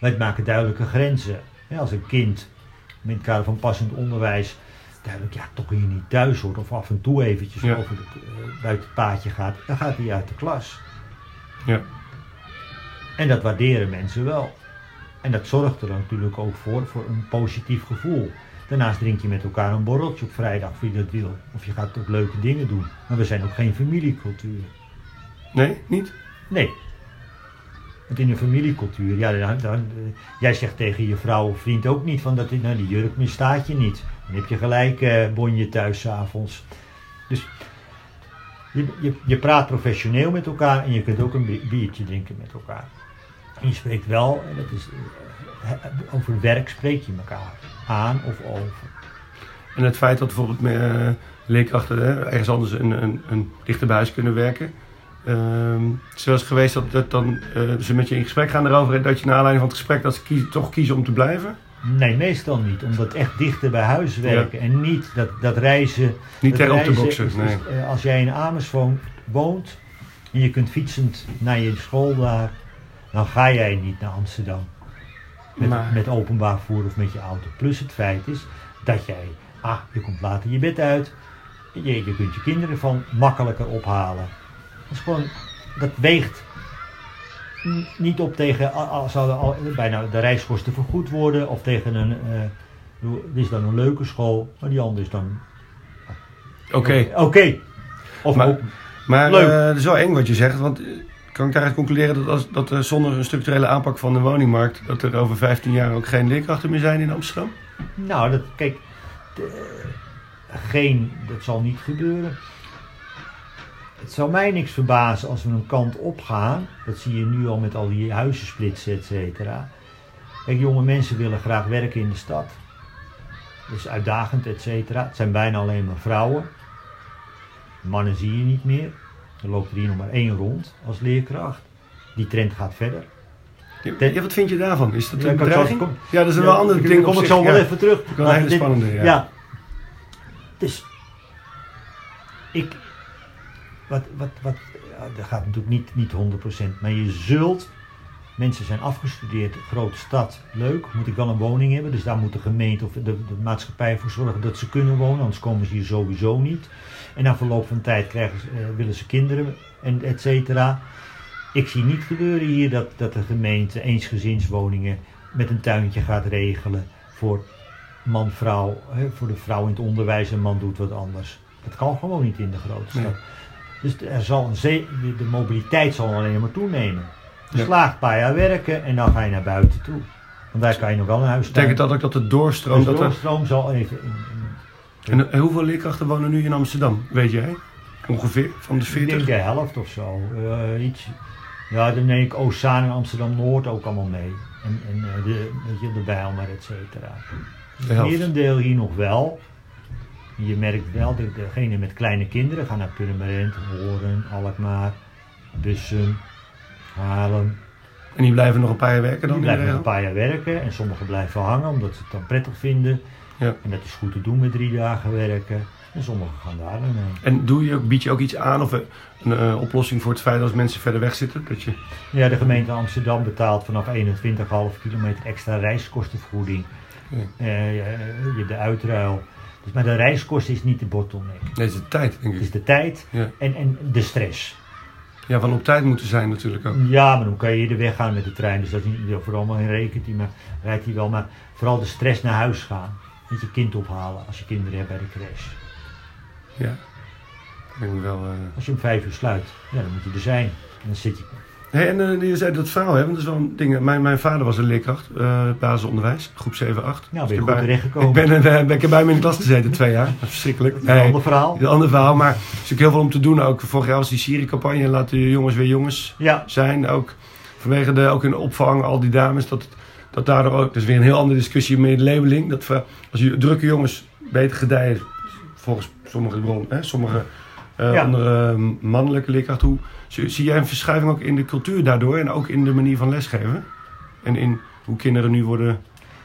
Wij maken duidelijke grenzen. Ja, als een kind in het kader van passend onderwijs duidelijk ja, toch hier niet thuis hoort of af en toe eventjes over de, eh, buiten het paadje gaat, dan gaat hij uit de klas. ja, En dat waarderen mensen wel. En dat zorgt er natuurlijk ook voor, voor een positief gevoel. Daarnaast drink je met elkaar een borreltje op vrijdag, of je dat wil. Of je gaat ook leuke dingen doen. Maar we zijn ook geen familiecultuur. nee, niet? Nee. Want in een familiecultuur, ja, dan, dan, eh, jij zegt tegen je vrouw of vriend ook niet van dat nou, die jurk misstaat je niet. Dan heb je gelijk eh bonje thuis 's avonds. Dus je, je, je praat professioneel met elkaar en je kunt ook een bi- biertje drinken met elkaar. En je spreekt wel, en dat is, eh, over werk spreek je elkaar aan of over. En het feit dat bijvoorbeeld uh, leerkrachten hè, ergens anders een, een, een dichter bij huis kunnen werken. Ehm wel eens geweest dat, dat dan, eh, ze met je in gesprek gaan erover en dat je naar aanleiding van het gesprek dat ze kiezen, toch kiezen om te blijven. Nee, meestal niet. Omdat echt dichter bij huis werken en niet dat, dat reizen. Niet ter op te boksen. Nee. als jij in Amersfoort woont en je kunt fietsend naar je school daar, dan ga jij niet naar Amsterdam. Met, Maar- met openbaar vervoer of met je auto. Plus het feit is dat jij, ah, je komt later je bed uit. Je, je kunt je kinderen van makkelijker ophalen. Dat is gewoon, dat weegt niet op tegen, zouden al, bijna de reiskosten vergoed worden. Of tegen een, eh, dit is dan een leuke school, maar die andere is dan Oké, Oké. Of Maar- ook, maar Leuk. eh, het is wel eng wat je zegt. Want eh, kan ik daaruit concluderen dat, als, dat er zonder een structurele aanpak van de woningmarkt... dat er over 15 jaar ook geen leerkrachten meer zijn in Amsterdam? nou, dat, kijk, geen, dat zal niet gebeuren. Het zou mij niks verbazen als we een kant op gaan. Dat zie je nu al met al die huizensplitsen, et cetera. Kijk, jonge mensen willen graag werken in de stad. Dat is uitdagend, et cetera. Het zijn bijna alleen maar vrouwen. Mannen zie je niet meer. Loopt er hier nog maar één rond als leerkracht. Die trend gaat verder. Ja, wat vind je daarvan? Is dat een bedreiging? kom- Ja, dat is een Ja, wel ander ik- ding Kom ik zo wel ja. even terug. wel een Maar hele dit- spannende, ja. ja. Dus, ik, wat, wat, wat, dat gaat natuurlijk niet, niet 100%, maar je zult, mensen zijn afgestudeerd, grote stad, leuk, moet ik wel een woning hebben, dus daar moet de gemeente of de, de maatschappij voor zorgen dat ze kunnen wonen, anders komen ze hier sowieso niet. En na verloop van tijd krijgen ze, eh, willen ze kinderen, en et cetera. Ik zie niet gebeuren hier dat, dat de gemeente eensgezinswoningen met een tuintje gaat regelen voor man-vrouw, voor de vrouw in het onderwijs en man doet wat anders. Dat kan gewoon niet in de grote stad. Nee. Dus er zal een de mobiliteit zal alleen maar toenemen. Slaagt een paar jaar werken en dan ga je naar buiten toe. Want daar kan je nog wel een huis Betekent dat ook dat het doorstroomt? Dus Dat er, doorstroom zal even... in- in- en, en hoeveel leerkrachten wonen nu in Amsterdam? Weet jij? Ongeveer van de ik denk 40? de helft of zo. eh, iets. Ja, dan neem ik Oostzaan en Amsterdam-Noord ook allemaal mee. En, en eh, de, weet je, de Bijlmer, et cetera. De helft. Merendeel hier nog wel. Je merkt wel dat degene met kleine kinderen gaan naar Purmerend, Horen, Alkmaar, Bussum, Haarlem. En die blijven nog een paar jaar werken dan? Die blijven nog een paar jaar werken en sommigen blijven hangen omdat ze het dan prettig vinden. Ja. En dat is goed te doen met drie dagen werken. En sommigen gaan daar dan. En doe je, bied je ook iets aan of een, eh, oplossing voor het feit als mensen verder weg zitten? Dat je, Ja, de gemeente Amsterdam betaalt vanaf 21,5 kilometer extra reiskostenvergoeding. Ja. Eh, je- de uitruil. Dus, maar de reiskosten is niet de bottleneck. nee, het is de tijd, denk Het is ik. de tijd Ja. en, en de stress. Ja, van op tijd moeten zijn natuurlijk ook. Ja, maar dan kan je er weggaan met de trein. Dus dat is niet ja, vooral maar in rekent hij, maar rijdt hij wel. Maar vooral de stress naar huis gaan. Met je kind ophalen als je kinderen hebt bij de crash. Ja. Ik wel... eh, Als je om vijf uur sluit, ja, dan moet je er zijn. En dan zit je. En uh, je zei dat verhaal, hè? Want dat is wel een ding. Mijn, mijn vader was een leerkracht, uh, basisonderwijs, groep 7, 8. Nou, ben je goed terechtgekomen. Ik ben, uh, ben ik bij me in de klas gezeten, twee jaar. Verschrikkelijk. Dat is een ander verhaal. Een ander verhaal, maar er is natuurlijk heel veel om te doen ook. Vorig jaar was die Syrië-campagne, laat de jongens weer jongens ja. zijn. Ook vanwege de, ook in de opvang, al die dames, dat, dat daardoor ook, dat is weer een heel andere discussie met labeling. Dat we, als je drukke jongens beter gedijen, volgens sommige bronnen, sommige uh, Ja. andere mannelijke leerkrachten, hoe, zie, zie jij een verschuiving ook in de cultuur daardoor en ook in de manier van lesgeven? En in hoe kinderen nu worden.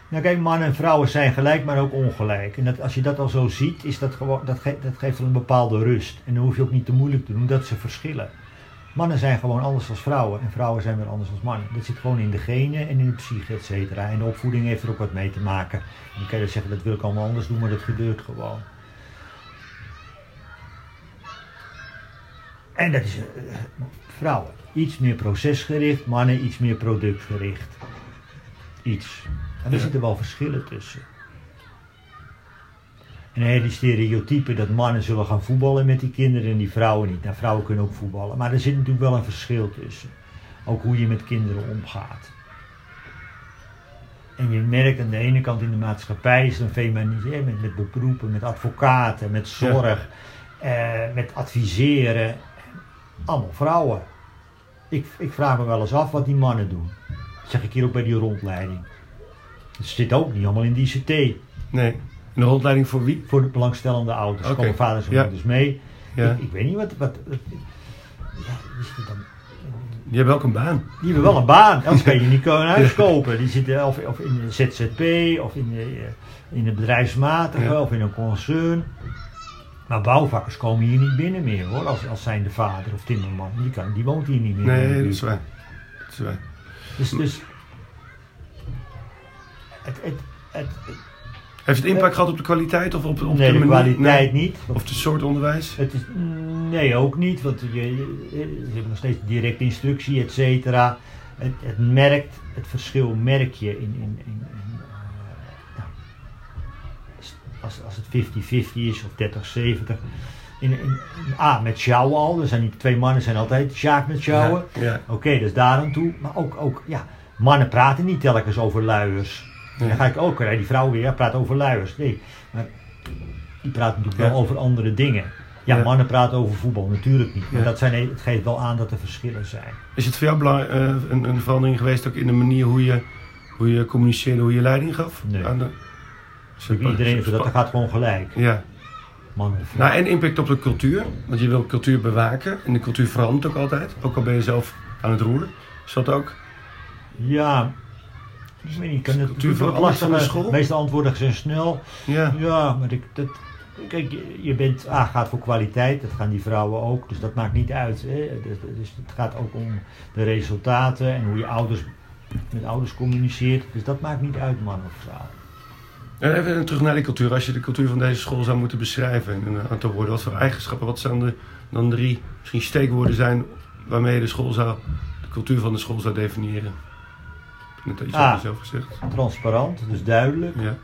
Nou kijk, mannen en vrouwen zijn gelijk, maar ook ongelijk. En dat, als je dat al zo ziet, is dat gewoon, dat, ge- dat geeft wel een bepaalde rust. En dan hoef je ook niet te moeilijk te doen dat ze verschillen. Mannen zijn gewoon anders dan vrouwen en vrouwen zijn weer anders dan mannen. Dat zit gewoon in de genen en in de psyche, et cetera. En de opvoeding heeft er ook wat mee te maken. En dan kan je zeggen, dat wil ik allemaal anders doen, maar dat gebeurt gewoon. En dat is eh, vrouwen. Iets meer procesgericht, mannen iets meer productgericht. Iets. En er Ja. zitten wel verschillen tussen. En die stereotypen dat mannen zullen gaan voetballen met die kinderen en die vrouwen niet. Nou, vrouwen kunnen ook voetballen. Maar er zit natuurlijk wel een verschil tussen. Ook hoe je met kinderen omgaat. En je merkt aan de ene kant in de maatschappij is er een feminisering met, met beroepen, met advocaten, met zorg, eh, met adviseren. Allemaal vrouwen. Ik, ik vraag me wel eens af wat die mannen doen. Dat zeg ik hier ook bij die rondleiding. Het zit ook niet allemaal in die ICT. Nee. En de rondleiding voor wie? Voor de belangstellende ouders. Oké. Komen vaders en Ja. moeders mee. Ja. Ik, ik weet niet wat. wat, wat ja, dan, Die hebben ook een baan. die hebben wel een baan, anders kan je niet een huis kopen. Die zitten of, of in de ZZP, of in de, eh, in de bedrijfsmatige, Ja. of in een concern. Maar bouwvakkers komen hier niet binnen meer hoor, als, als zijn de vader of timmerman. Die, kan, die woont hier niet meer. Nee, dat is waar. Dat is waar. Dus, dus het, het, het, Heeft het impact gehad op de kwaliteit of op, op nee, de kwaliteit Nee. niet. Of de soort onderwijs? Het is, nee, ook niet, want je, je, hebben nog steeds directe instructie, et cetera. Het, het merkt, het verschil merk je in, in, in, als, als het 50-50 is of 30-70. In, ah, met sjouwen al, er zijn niet twee mannen zijn altijd sjaak met sjouwen. Ja. ja. Oké, is daar aan toe. Maar ook, ook, ja, mannen praten niet telkens over luiers. Dan ga ik ook, die vrouw weer, praat over luiers. Nee, maar die praten natuurlijk wel over andere dingen. Ja, mannen praten over voetbal, natuurlijk niet. Maar dat zijn, het geeft wel aan dat er verschillen zijn. Is het voor jou eh, een, een verandering geweest ook in de manier hoe je, hoe je communiceerde, hoe je leiding gaf? Nee. Aan de, Iedereen, dat gaat gewoon gelijk. Ja. Mannen en vrouwen. Nou, en impact op de cultuur. Want je wil cultuur bewaken. En de cultuur verandert ook altijd. Ook al ben je zelf aan het roeren. Is dat ook? Ja, ik weet niet, kan het Cultuur van de school? De meeste antwoorden zijn snel. Ja. Ja, maar ik, dat, kijk, je, bent, A, gaat voor kwaliteit, dat gaan die vrouwen ook, dus dat maakt niet uit. Hè. Dus, dus het gaat ook om de resultaten en hoe je ouders met ouders communiceert. Dus dat maakt niet uit, man of vrouw. En even terug naar die cultuur. Als je de cultuur van deze school zou moeten beschrijven in een aantal woorden. Wat voor eigenschappen, wat zouden de, dan drie misschien steekwoorden zijn waarmee je de school zou, de cultuur van de school zou definiëren? Net iets Ah. over zelf gezegd. Transparant, dus duidelijk. Ja.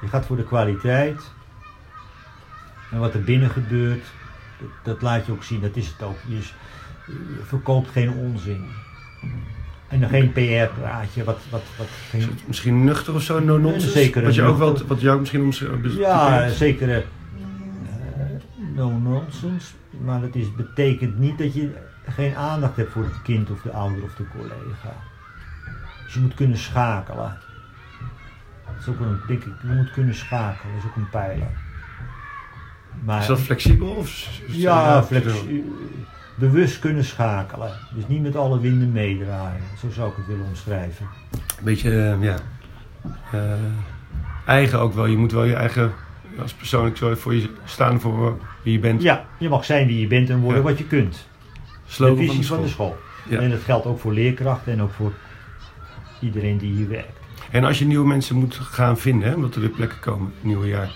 Je gaat voor de kwaliteit. En wat er binnen gebeurt, dat, dat laat je ook zien, dat is het ook. Je verkoopt geen onzin. En geen PR-praatje, wat, wat, wat geen, misschien nuchter of zo, no nonsense? Zeker Wat je ook wel, wat ook misschien om Ja, zeker eh, no nonsense. Maar dat is, betekent niet dat je geen aandacht hebt voor het kind of de ouder of de collega. Dus je moet kunnen schakelen. Dat is ook een, denk ik, je moet kunnen schakelen, dat is ook een pijler. Maar, Is dat flexibel? Of ja, flex, bewust kunnen schakelen. Dus niet met alle winden meedraaien. Zo zou ik het willen omschrijven. Een beetje, eh, ja. eh, eigen ook wel. Je moet wel je eigen, als persoonlijk zo voor je staan voor wie je bent. Ja, je mag zijn wie je bent en worden Ja. wat je kunt. Slogan de van visie van de school. school. Ja. En dat geldt ook voor leerkrachten en ook voor iedereen die hier werkt. En als je nieuwe mensen moet gaan vinden, hè, omdat er weer plekken komen het nieuwe jaar.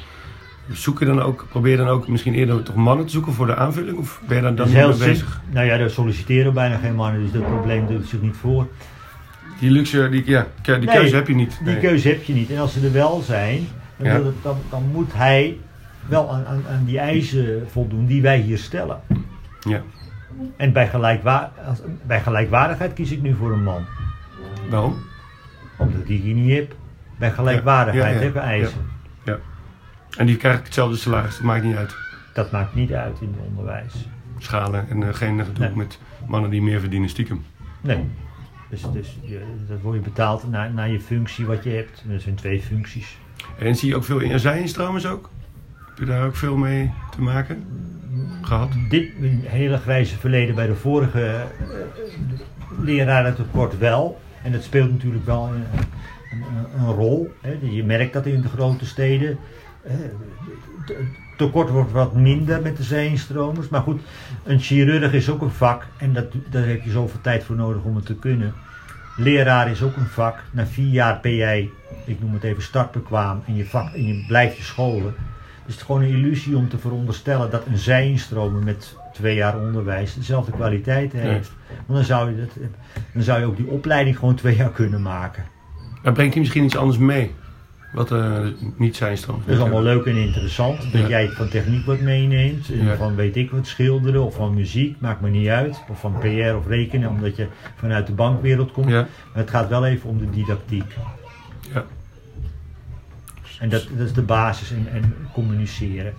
Zoek je dan ook, probeer je dan ook misschien eerder toch mannen te zoeken voor de aanvulling? Of ben je daar dan niet mee bezig? Nou ja, er solliciteren bijna geen mannen, dus dat probleem doet zich niet voor. Die luxe, die, ja, die Nee, keuze heb je niet. Die Nee. keuze heb je niet. En als ze er wel zijn, dan, Ja. wil het- dan, dan moet hij wel aan, aan, aan die eisen voldoen die wij hier stellen. Ja. En bij, gelijkwa als- bij gelijkwaardigheid kies ik nu voor een man. Waarom? Omdat ik die niet heb. Bij gelijkwaardigheid Ja, ja, ja. hebben eisen. En die krijgt hetzelfde salaris, dat maakt niet uit. Dat maakt niet uit in het onderwijs. Schalen en eh, geen gedoe Nee. met mannen die meer verdienen stiekem. Nee. Dus, dus je, dat word je betaald naar, naar je functie wat je hebt. En dat zijn twee functies. En zie je ook veel in zijinstromers ook? Heb je daar ook veel mee te maken gehad? Dit een hele grijze verleden bij de vorige eh, lerarentekort wel. En dat speelt natuurlijk wel een, een, een rol. Hè. Je merkt dat in de grote steden. Eh, het tekort wordt wat minder met de zijinstromers. Maar goed, een chirurg is ook een vak. En dat, daar heb je zoveel tijd voor nodig om het te kunnen. Leraar is ook een vak. Na vier jaar ben jij, ik noem het even, startbekwaam. En je, vak, en je blijft je scholen. Dus het is gewoon een illusie om te veronderstellen dat een zijinstromer met twee jaar onderwijs dezelfde kwaliteit heeft. Want dan zou, je dat, dan zou je ook die opleiding gewoon twee jaar kunnen maken. Maar brengt hij misschien iets anders mee? Wat eh, niet zijn stroom. Dat is allemaal leuk en interessant. Dat Ja. jij van techniek wat meeneemt. Ja. van weet ik wat, schilderen of van muziek, maakt me niet uit. Of van PR of rekenen, omdat je vanuit de bankwereld komt. Ja, Maar het gaat wel even om de didactiek. ja. En dat, dat is de basis en, en communiceren.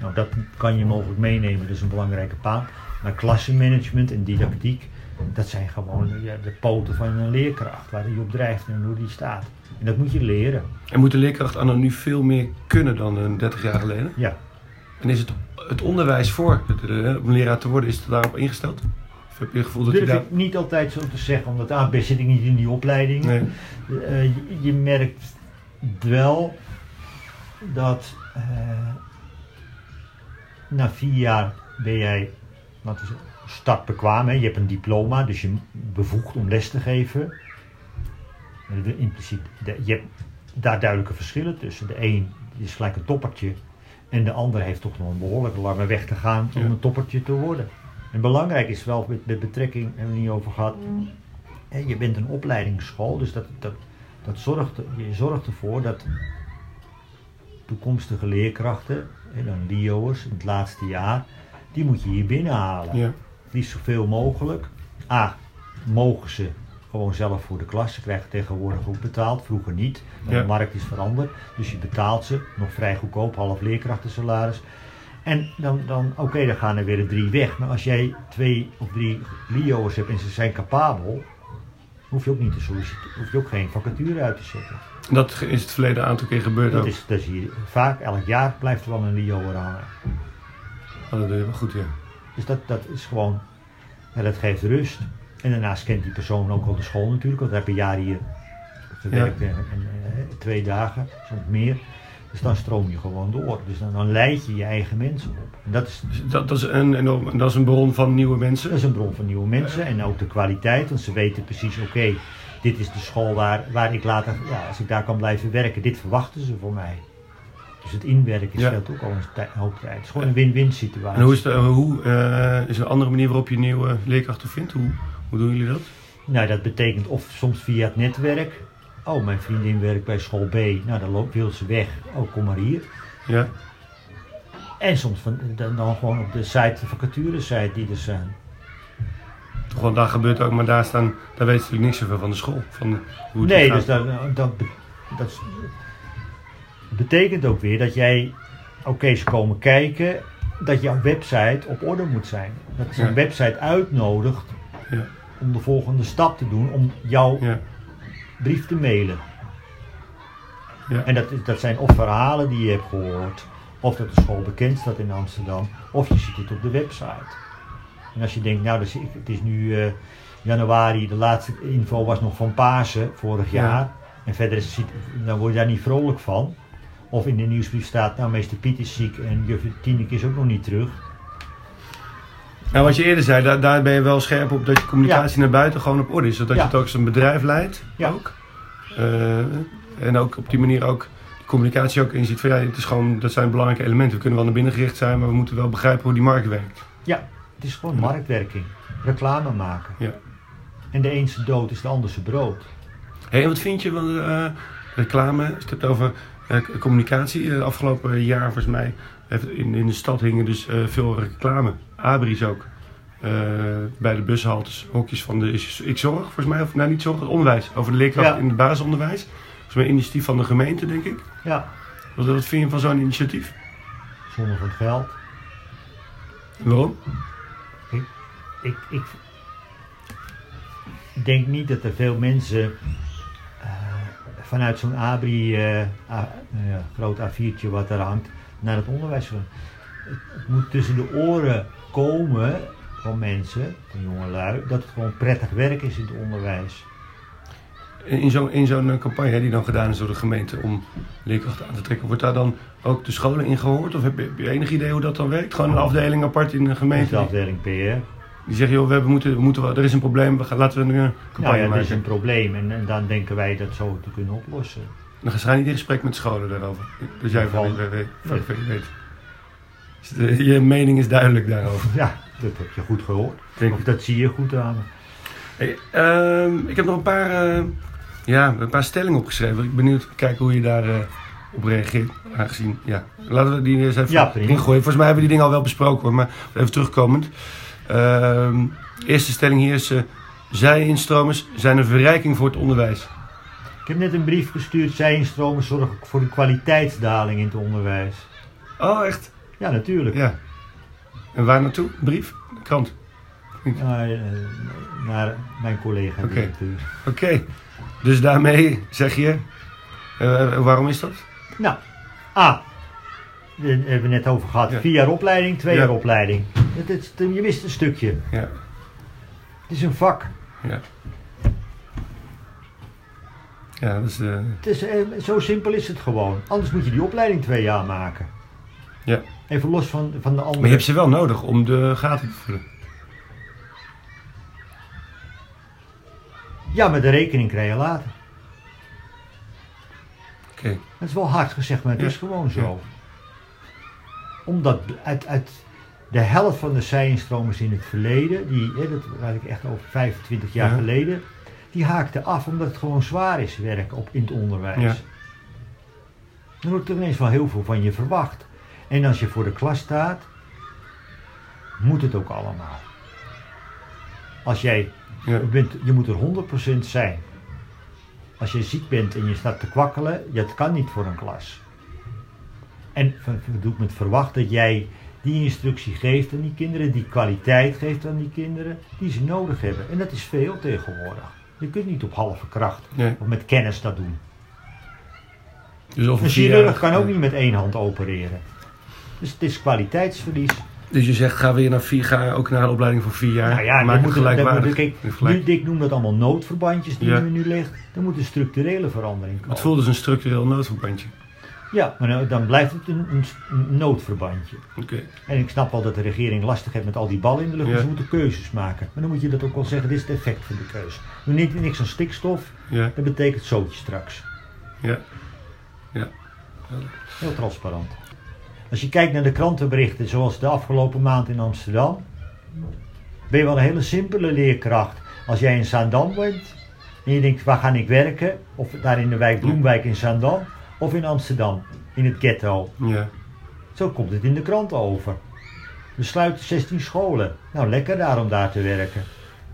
Nou, dat kan je mogelijk meenemen, dat is een belangrijke paal. Maar klassenmanagement en didactiek, dat zijn gewoon de poten van een leerkracht, waar die op drijft en hoe die staat. En dat moet je leren. En moet de leerkracht anno nu veel meer kunnen dan eh, 30 jaar geleden? Ja, En is het, het onderwijs voor het, eh, om leraar te worden, is het daarop ingesteld? Of heb je het gevoel dat je daar... ik niet altijd zo te zeggen, omdat A, zit ik niet in die opleiding. Nee. Eh, je, je merkt wel dat eh, na vier jaar ben jij laten we zeggen, startbekwaam. Hè? Je hebt een diploma, dus je bevoegd om les te geven. Impliciet, je hebt daar duidelijke verschillen tussen. De een is gelijk een toppertje en de ander heeft toch nog een behoorlijk lange weg te gaan om Ja. een toppertje te worden. En belangrijk is wel, met, met betrekking, hebben we het niet over gehad, Hè, je bent een opleidingsschool, dus dat, dat, dat zorgt, je zorgt ervoor dat toekomstige leerkrachten, hè, dan LIO'ers in het laatste jaar, die moet je hier binnenhalen. Ja. Liefst zoveel mogelijk. A, mogen ze gewoon zelf voor de klas. Ze krijgen tegenwoordig ook betaald, vroeger niet. Maar Ja. de markt is veranderd, dus je betaalt ze, nog vrij goedkoop, half leerkrachtensalaris. En dan, dan oké, dan gaan er weer drie weg. Maar als jij twee of drie LIO'ers hebt en ze zijn capabel, hoef je ook niet te solliciteren, hoef je ook geen vacature uit te zetten. En Dat is het verleden aantal keer gebeurd Dat ook. is, dat is hier vaak, elk jaar blijft er wel een LIO'er hangen. Oh, dat is wel goed, ja. Dus dat, dat is gewoon, ja, dat geeft rust. En daarnaast kent die persoon ook al de school natuurlijk, want hij heeft een jaar hier gewerkt en, en, eh, twee dagen, soms meer. Dus dan stroom je gewoon door. Dus dan, dan leid je je eigen mensen op. En dat is, Dus Dat, dat, is een, enorm- dat is een bron van nieuwe mensen. dat is een bron van nieuwe mensen en ook de kwaliteit, want ze weten precies, oké, dit is de school waar, waar ik later, ja, als ik daar kan blijven werken, dit verwachten ze voor mij. Dus het inwerken Ja. scheelt ook al een hoop tijd. Het is gewoon een win-win situatie. En hoe is, de, hoe, eh, is er een andere manier waarop je nieuwe leerkrachten vindt? Hoe, hoe doen jullie dat? Nou, dat betekent of soms via het netwerk. Oh, mijn vriendin werkt bij school B. Nou, dan loopt, wil ze weg. Oh, kom maar hier. Ja? En soms van, dan, dan gewoon op de site, de vacatures die er zijn. Wel, daar gebeurt ook, maar daar, staan, daar weten ze natuurlijk niks over van de school. Van hoe het Nee, gaat. dus dat, dat, be- dat is- betekent ook weer dat jij, oké, ze komen kijken, dat jouw website op orde moet zijn. Dat Ja. een website uitnodigt Ja. om de volgende stap te doen, om jouw Ja. brief te mailen. Ja. En dat, dat zijn of verhalen die je hebt gehoord, of dat de school bekend staat in Amsterdam, of je ziet het op de website. En als je denkt, nou, dus ik- het is nu eh, januari, de laatste info was nog van Pasen vorig Ja. jaar. En verder is het, dan word je daar niet vrolijk van. Of in de nieuwsbrief staat, nou, meester Piet is ziek en juf Tineke is ook nog niet terug. Nou, wat je eerder zei, daar, daar ben je wel scherp op dat je communicatie naar buiten gewoon op orde is. Zodat Ja. je het ook als een bedrijf leidt. Ja. Ook. Eh, en ook op die manier ook de communicatie ook inziet van ja, het is gewoon, dat zijn belangrijke elementen. We kunnen wel naar binnen gericht zijn, maar we moeten wel begrijpen hoe die markt werkt. Ja, het is gewoon marktwerking. Reclame maken. Ja. En de ene zijn dood is de ander zijn brood. Hey, en wat vind je van eh, reclame? Als je het hebt over communicatie. Eh, afgelopen jaar volgens mij heeft in, in de stad hingen dus eh, veel reclame. Abris ook. eh, bij de bushaltes hokjes van de ik zorg, volgens mij, of nou niet zorg, het onderwijs, over de leerkracht Ja. in het basisonderwijs. Volgens mij een initiatief van de gemeente, denk ik. Ja, Wat, wat vind je van zo'n initiatief? zonder van het geld. Waarom? Ik, ik denk niet dat er veel mensen eh, vanuit zo'n ABRI, eh, A- ja, groot A4'tje wat er hangt, naar het onderwijs. Het, het moet tussen de oren komen van mensen, van jongelui, dat het gewoon prettig werk is in het onderwijs. In zo'n in zo'n eh, campagne die dan gedaan is door de gemeente om leerkrachten aan te trekken, wordt daar dan ook de scholen in gehoord? Of heb je, heb je enig idee hoe dat dan werkt? Gewoon een afdeling apart in de gemeente? de afdeling PR. Die zeggen, joh, we hebben, moeten, we moeten, er is een probleem, we gaan, laten we een campagne Nou ja, maken. is een probleem en, en dan denken wij dat zo te kunnen oplossen. Dan ga je niet in gesprek met scholen daarover. Dus jij van, weet, weet, weet, weet. Dus de- je mening is duidelijk daarover. Ja, dat heb je goed gehoord. Denk Of dat zie je goed aan. Hey, ehm, ik heb nog een paar, eh, ja, een paar stellingen opgeschreven. Ik ben benieuwd te kijken hoe je daar eh, op reageert. Aangezien, ja. Laten we die eens even Ja, ingooien. Volgens mij hebben we die dingen al wel besproken hoor, maar even terugkomend. Ehm, eerste stelling hier is, eh zij-instromers zijn een verrijking voor het onderwijs. Ik heb net een brief gestuurd, zij instromen zorgen voor een kwaliteitsdaling in het onderwijs. Oh, echt? Ja, natuurlijk. Ja. En waar naartoe? Brief? Krant? Naar, eh, naar mijn collega Oké. Oké. Dus daarmee zeg je, eh, waarom is dat? Nou, A. Daar hebben we net over gehad. Ja. Vier jaar opleiding, twee Ja. jaar opleiding. Het, is- je mist een stukje. Ja, Het is een vak. ja. Ja, eh, Het is, eh, zo simpel is het gewoon. Anders moet je die opleiding twee jaar maken. Ja. Even los van, van de andere. Maar je hebt ze wel nodig om de gaten te vullen. Ja, maar de rekening krijg je later. Oké. Dat is wel hard gezegd, maar het Ja. is gewoon zo. Omdat uit, uit de helft van de zijinstromers in het verleden, die, dat was ik echt over 25 jaar Ja. geleden, die haakten af omdat het gewoon zwaar is werken op, in het onderwijs. Ja. Dan wordt er ineens wel heel veel van je verwacht. En als je voor de klas staat, moet het ook allemaal. Als jij Ja. bent, je moet er 100% zijn. Als je ziek bent en je staat te kwakkelen, het kan niet voor een klas. En doe ik met verwacht dat jij die instructie geeft aan die kinderen, die kwaliteit geeft aan die kinderen, die ze nodig hebben. En dat is veel tegenwoordig. Je kunt niet op halve kracht Nee. of met kennis dat doen. Dus Een chirurg kan ook niet met één hand opereren. Dus het is kwaliteitsverlies. Dus je zegt, ga weer naar vier, ga ook naar de opleiding voor vier jaar. Nou ja, Maak moet- gelijkwaardig. kijk, nu, ik noem dat allemaal noodverbandjes die Ja. nu ligt. Er moet een structurele verandering komen. Het voelt als een structureel noodverbandje. Ja, maar nou, dan blijft het een, noodverbandje. Oké. En ik snap wel dat de regering lastig heeft met al die ballen in de lucht. Ja. Dus ze moeten keuzes maken. Maar dan moet je dat ook wel zeggen, dit is het effect van de keuze. Doe niet niks aan stikstof, Ja, dat betekent zootje straks. ja. Heel transparant. Als je kijkt naar de krantenberichten zoals de afgelopen maand in Amsterdam, ben je wel een hele simpele leerkracht. Als jij in Zaandam bent en je denkt waar ga ik werken, of daar in de wijk Bloemwijk in Zaandam, of in Amsterdam, in het ghetto. Ja. Zo komt het in de krant over. We sluiten 16 scholen. Nou, lekker daar om daar te werken.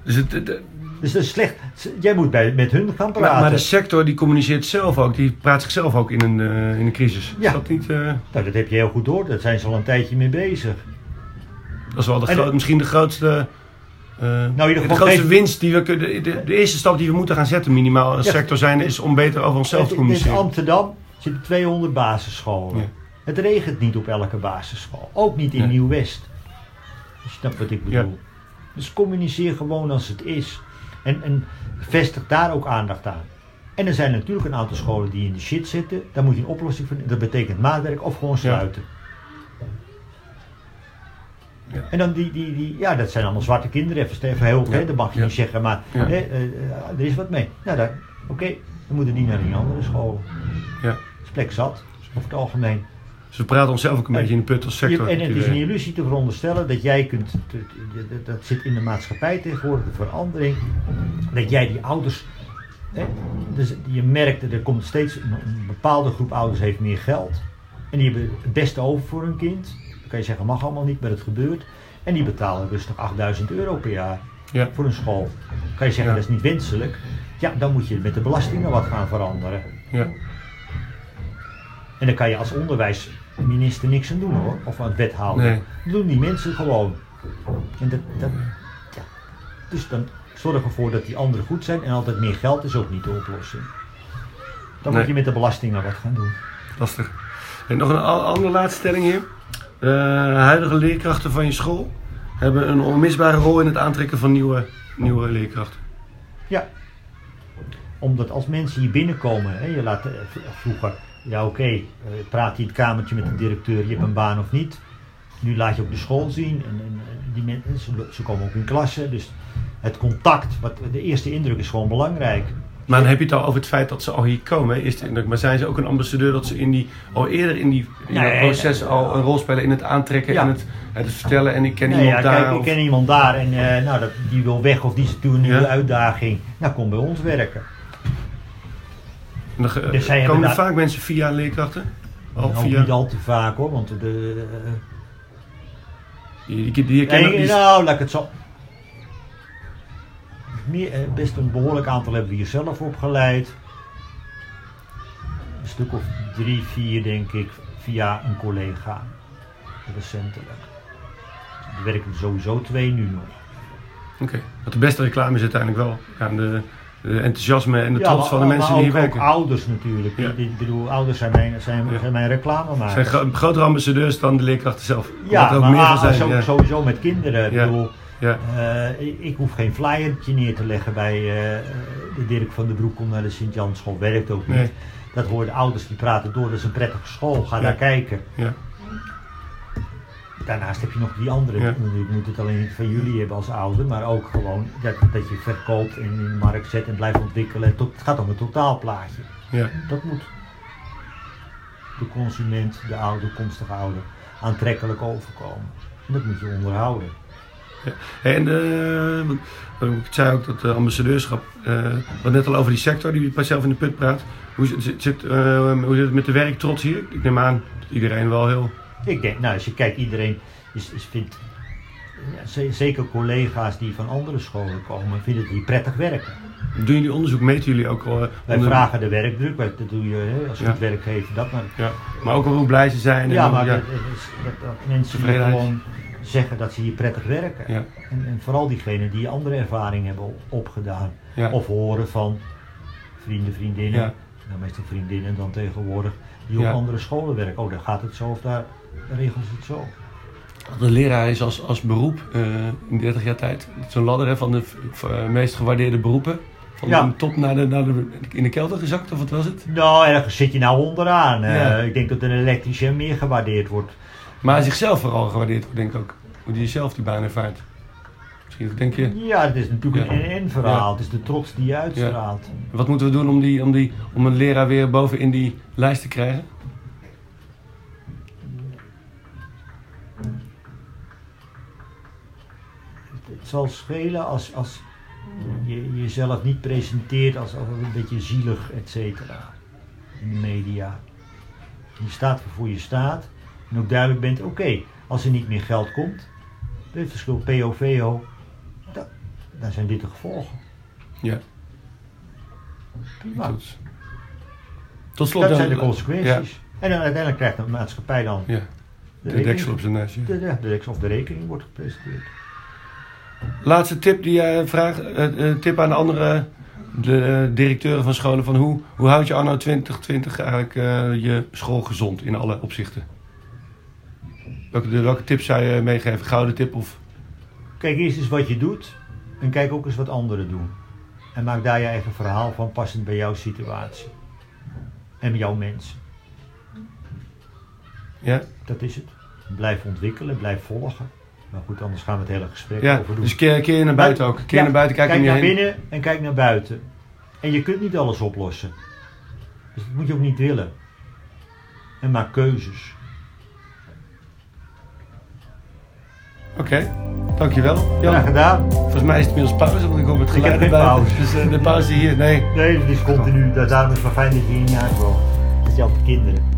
Dus het, het- Dus dat is slecht. Jij moet bij, met hun gaan praten. maar de sector die communiceert zelf ook, die praat zichzelf ook in een, eh, in een crisis. Ja. Is dat niet... eh, Nou, dat heb je heel goed door. Daar zijn ze al een tijdje mee bezig. dat is wel de groot- misschien de grootste... eh, Nou, de grootste winst die we kunnen. De, eerste stap die we moeten gaan zetten, minimaal als Ja. sector zijn, is om beter over onszelf te In- in communiceren. Amsterdam zitten 200 basisscholen. Ja. Het regent niet op elke basisschool. Ook niet in. Nieuw-West. Je snapt wat ik bedoel. Dus communiceer gewoon als het is. En, en vestig daar ook aandacht aan. En er zijn natuurlijk een aantal scholen die in de shit zitten. Daar moet je een oplossing voor. Dat betekent maatwerk of gewoon sluiten. Ja. En dan die, die, die, ja, dat zijn allemaal zwarte kinderen. Even, even heel, Ja. hè, dat mag je Ja. niet zeggen, maar hè, eh, eh, er is wat mee. Nou, oké, dan moeten die naar die andere school. Ja. Plek zat, over het algemeen. Dus we praten onszelf ook een En- beetje in de put als sector. En het is een illusie te veronderstellen dat jij kunt, dat zit in de maatschappij tegenwoordig, de verandering, dat jij die ouders, hè, dus je merkt dat er komt steeds, een, bepaalde groep ouders heeft meer geld. En die hebben het beste over voor hun kind. Dan kan je zeggen, mag allemaal niet, maar het gebeurt. En die betalen rustig 8000 euro per jaar Ja. voor een school. Kan je zeggen Ja. dat is niet wenselijk? Ja, dan moet je met de belastingen wat gaan veranderen. Ja. En dan kan je als onderwijsminister niks aan doen hoor, of aan het wethouder. Nee. Dat doen die mensen gewoon. En dat, dat, ja. Dus dan zorg ervoor dat die anderen goed zijn en altijd meer geld is ook niet de oplossing. Dan Nee. moet je met de belastingen wat gaan doen. Lastig. En nog een andere laatste stelling hier. De huidige leerkrachten van je school hebben een onmisbare rol in het aantrekken van nieuwe, nieuwe leerkrachten. Ja. Omdat als mensen hier binnenkomen, hè, je laat eh, vroeger, ja oké, eh, praat in het kamertje met de directeur, je hebt een baan of niet. Nu laat je ook de school zien en, en die mensen, ze, komen ook in klassen. Dus het contact, wat, de eerste indruk is gewoon belangrijk. Maar dan heb je het al over het feit dat ze al hier komen. Eerste indruk. Maar zijn ze ook een ambassadeur dat ze in die, al eerder in, die, in Nee, dat proces nee, al een rol spelen in het aantrekken Ja. en het, het vertellen en ik ken Nee, iemand ja, daar. kijk, ik of- ken iemand daar en eh, nou, dat, die wil weg of die is toe een nieuwe Ja. uitdaging. Nou, kom bij ons werken. En dan, eh, Dus komen er vaak mensen via leerkrachten? Al Nou, via, niet al te vaak hoor, want de, eh, die, die, die, kennen- Nee, die- nou, laat ik het zo. Meer, eh, best een behoorlijk aantal hebben we hier zelf opgeleid. Een stuk of drie, vier denk ik, via een collega. Recentelijk. Er werken er sowieso twee nu nog. Oké. Want de beste reclame is uiteindelijk wel aan de enthousiasme en de Ja, trots maar- van de mensen die hier ook- werken. Ook ouders natuurlijk. Ja. Ik- bedoel, ouders zijn mijn, zijn, Ja. zijn mijn reclamemakers. zijn gro- grotere ambassadeurs dan de leerkrachten zelf. ja, er ook maar meer van zijn. zo- sowieso met kinderen. Ik bedoel, Ja. Eh, ik, ik hoef geen flyertje neer te leggen bij eh, de Dirk van der Broek komt naar de Sint-Jan school. Werkt ook niet. Nee. Dat horen de ouders die praten door. Dat is een prettige school. Ga daar kijken. Ja. Daarnaast heb je nog die andere. Ja. Ik moet het alleen niet van jullie hebben als ouder. Maar ook gewoon dat, dat je verkoopt en in de markt zet en blijft ontwikkelen. Tot, het gaat om het totaalplaatje. Ja. Dat moet de consument, de oude, toekomstige ouder, aantrekkelijk overkomen. En dat moet je onderhouden. En eh, eh, ik zei ook dat de ambassadeurschap, eh wat net al over die sector die pas zelf in de put praat. Hoe zit, zit, eh, hoe zit het met de werktrots hier? Ik neem aan dat iedereen wel heel. Ik denk, nou, als je kijkt, iedereen is, is vindt, ja, ze- zeker collega's die van andere scholen komen, vinden het hier prettig werken. Doen jullie onderzoek? Meten jullie ook al? eh, Wij onder- vragen de werkdruk, dat doe je hè, als Ja. goed werkgever, dat maar. Ja. Maar ook al hoe blij ze zijn. en Ja, hoe- maar ja. Dat, dat mensen gewoon zeggen dat ze hier prettig werken. En, en vooral diegenen die andere ervaring hebben op- opgedaan. Of horen van vrienden, vriendinnen, nou, meestal vriendinnen dan tegenwoordig, die op andere scholen werken. Oh, daar gaat het zo of daar regelen ze het zo. De leraar is als, als beroep eh, in 30 jaar tijd. Zo'n ladder hè, van de eh, meest gewaardeerde beroepen. Van Ja. de top naar de, naar de, in de kelder gezakt, of wat was het? Nou, ergens zit je nou onderaan. Eh, ik denk dat een elektricien meer gewaardeerd wordt. Maar zichzelf vooral gewaardeerd wordt, denk ik ook. Hoe die zelf die baan ervaart. Misschien denk je, Ja, het is natuurlijk Ja. een en verhaal. Het is de trots die je uitstraalt. wat moeten we doen om, die, om, die, om een leraar weer boven in die lijst te krijgen? Het zal schelen als, als je jezelf niet presenteert als, als een beetje zielig, et cetera. In de media. Je staat waarvoor je staat. En ook duidelijk bent, oké, als er niet meer geld komt, het verschil PO-VO, da- dan zijn dit de gevolgen. Ja, Prima. Tot slot Dat dan- zijn de consequenties. En dan uiteindelijk krijgt de maatschappij dan Ja, de, deksel op zijn neus. ja. De, de, de deksel of de rekening wordt gepresenteerd. Laatste tip die jij vraagt, eh, eh, tip aan de andere de, directeuren van scholen. Van hoe, hoe houd je anno 2020 eigenlijk eh, je school gezond in alle opzichten? Welke, de, welke tips zou je meegeven? Gouden tip of... Kijk eerst eens wat je doet en kijk ook eens wat anderen doen. En maak daar je eigen verhaal van passend bij jouw situatie. En jouw mensen. Ja, Dat is het. Blijf ontwikkelen, blijf volgen. Maar goed, anders gaan we het hele gesprek ja over doen. dus keer, keer naar buiten ook. Keer Ja, naar buiten, kijk, kijk naar heen. binnen en kijk naar buiten. En je kunt niet alles oplossen. Dus dat moet je ook niet willen. En maak keuzes. Oké, dankjewel. Jan, Graag gedaan. volgens mij is het inmiddels pauze, want ik hoor het Ik geluid pauze. Dus eh, de pauze hier, nee. Nee, het is continu. Daarom is het wel fijn dat je hier niet aankomt. Dat je altijd kinderen.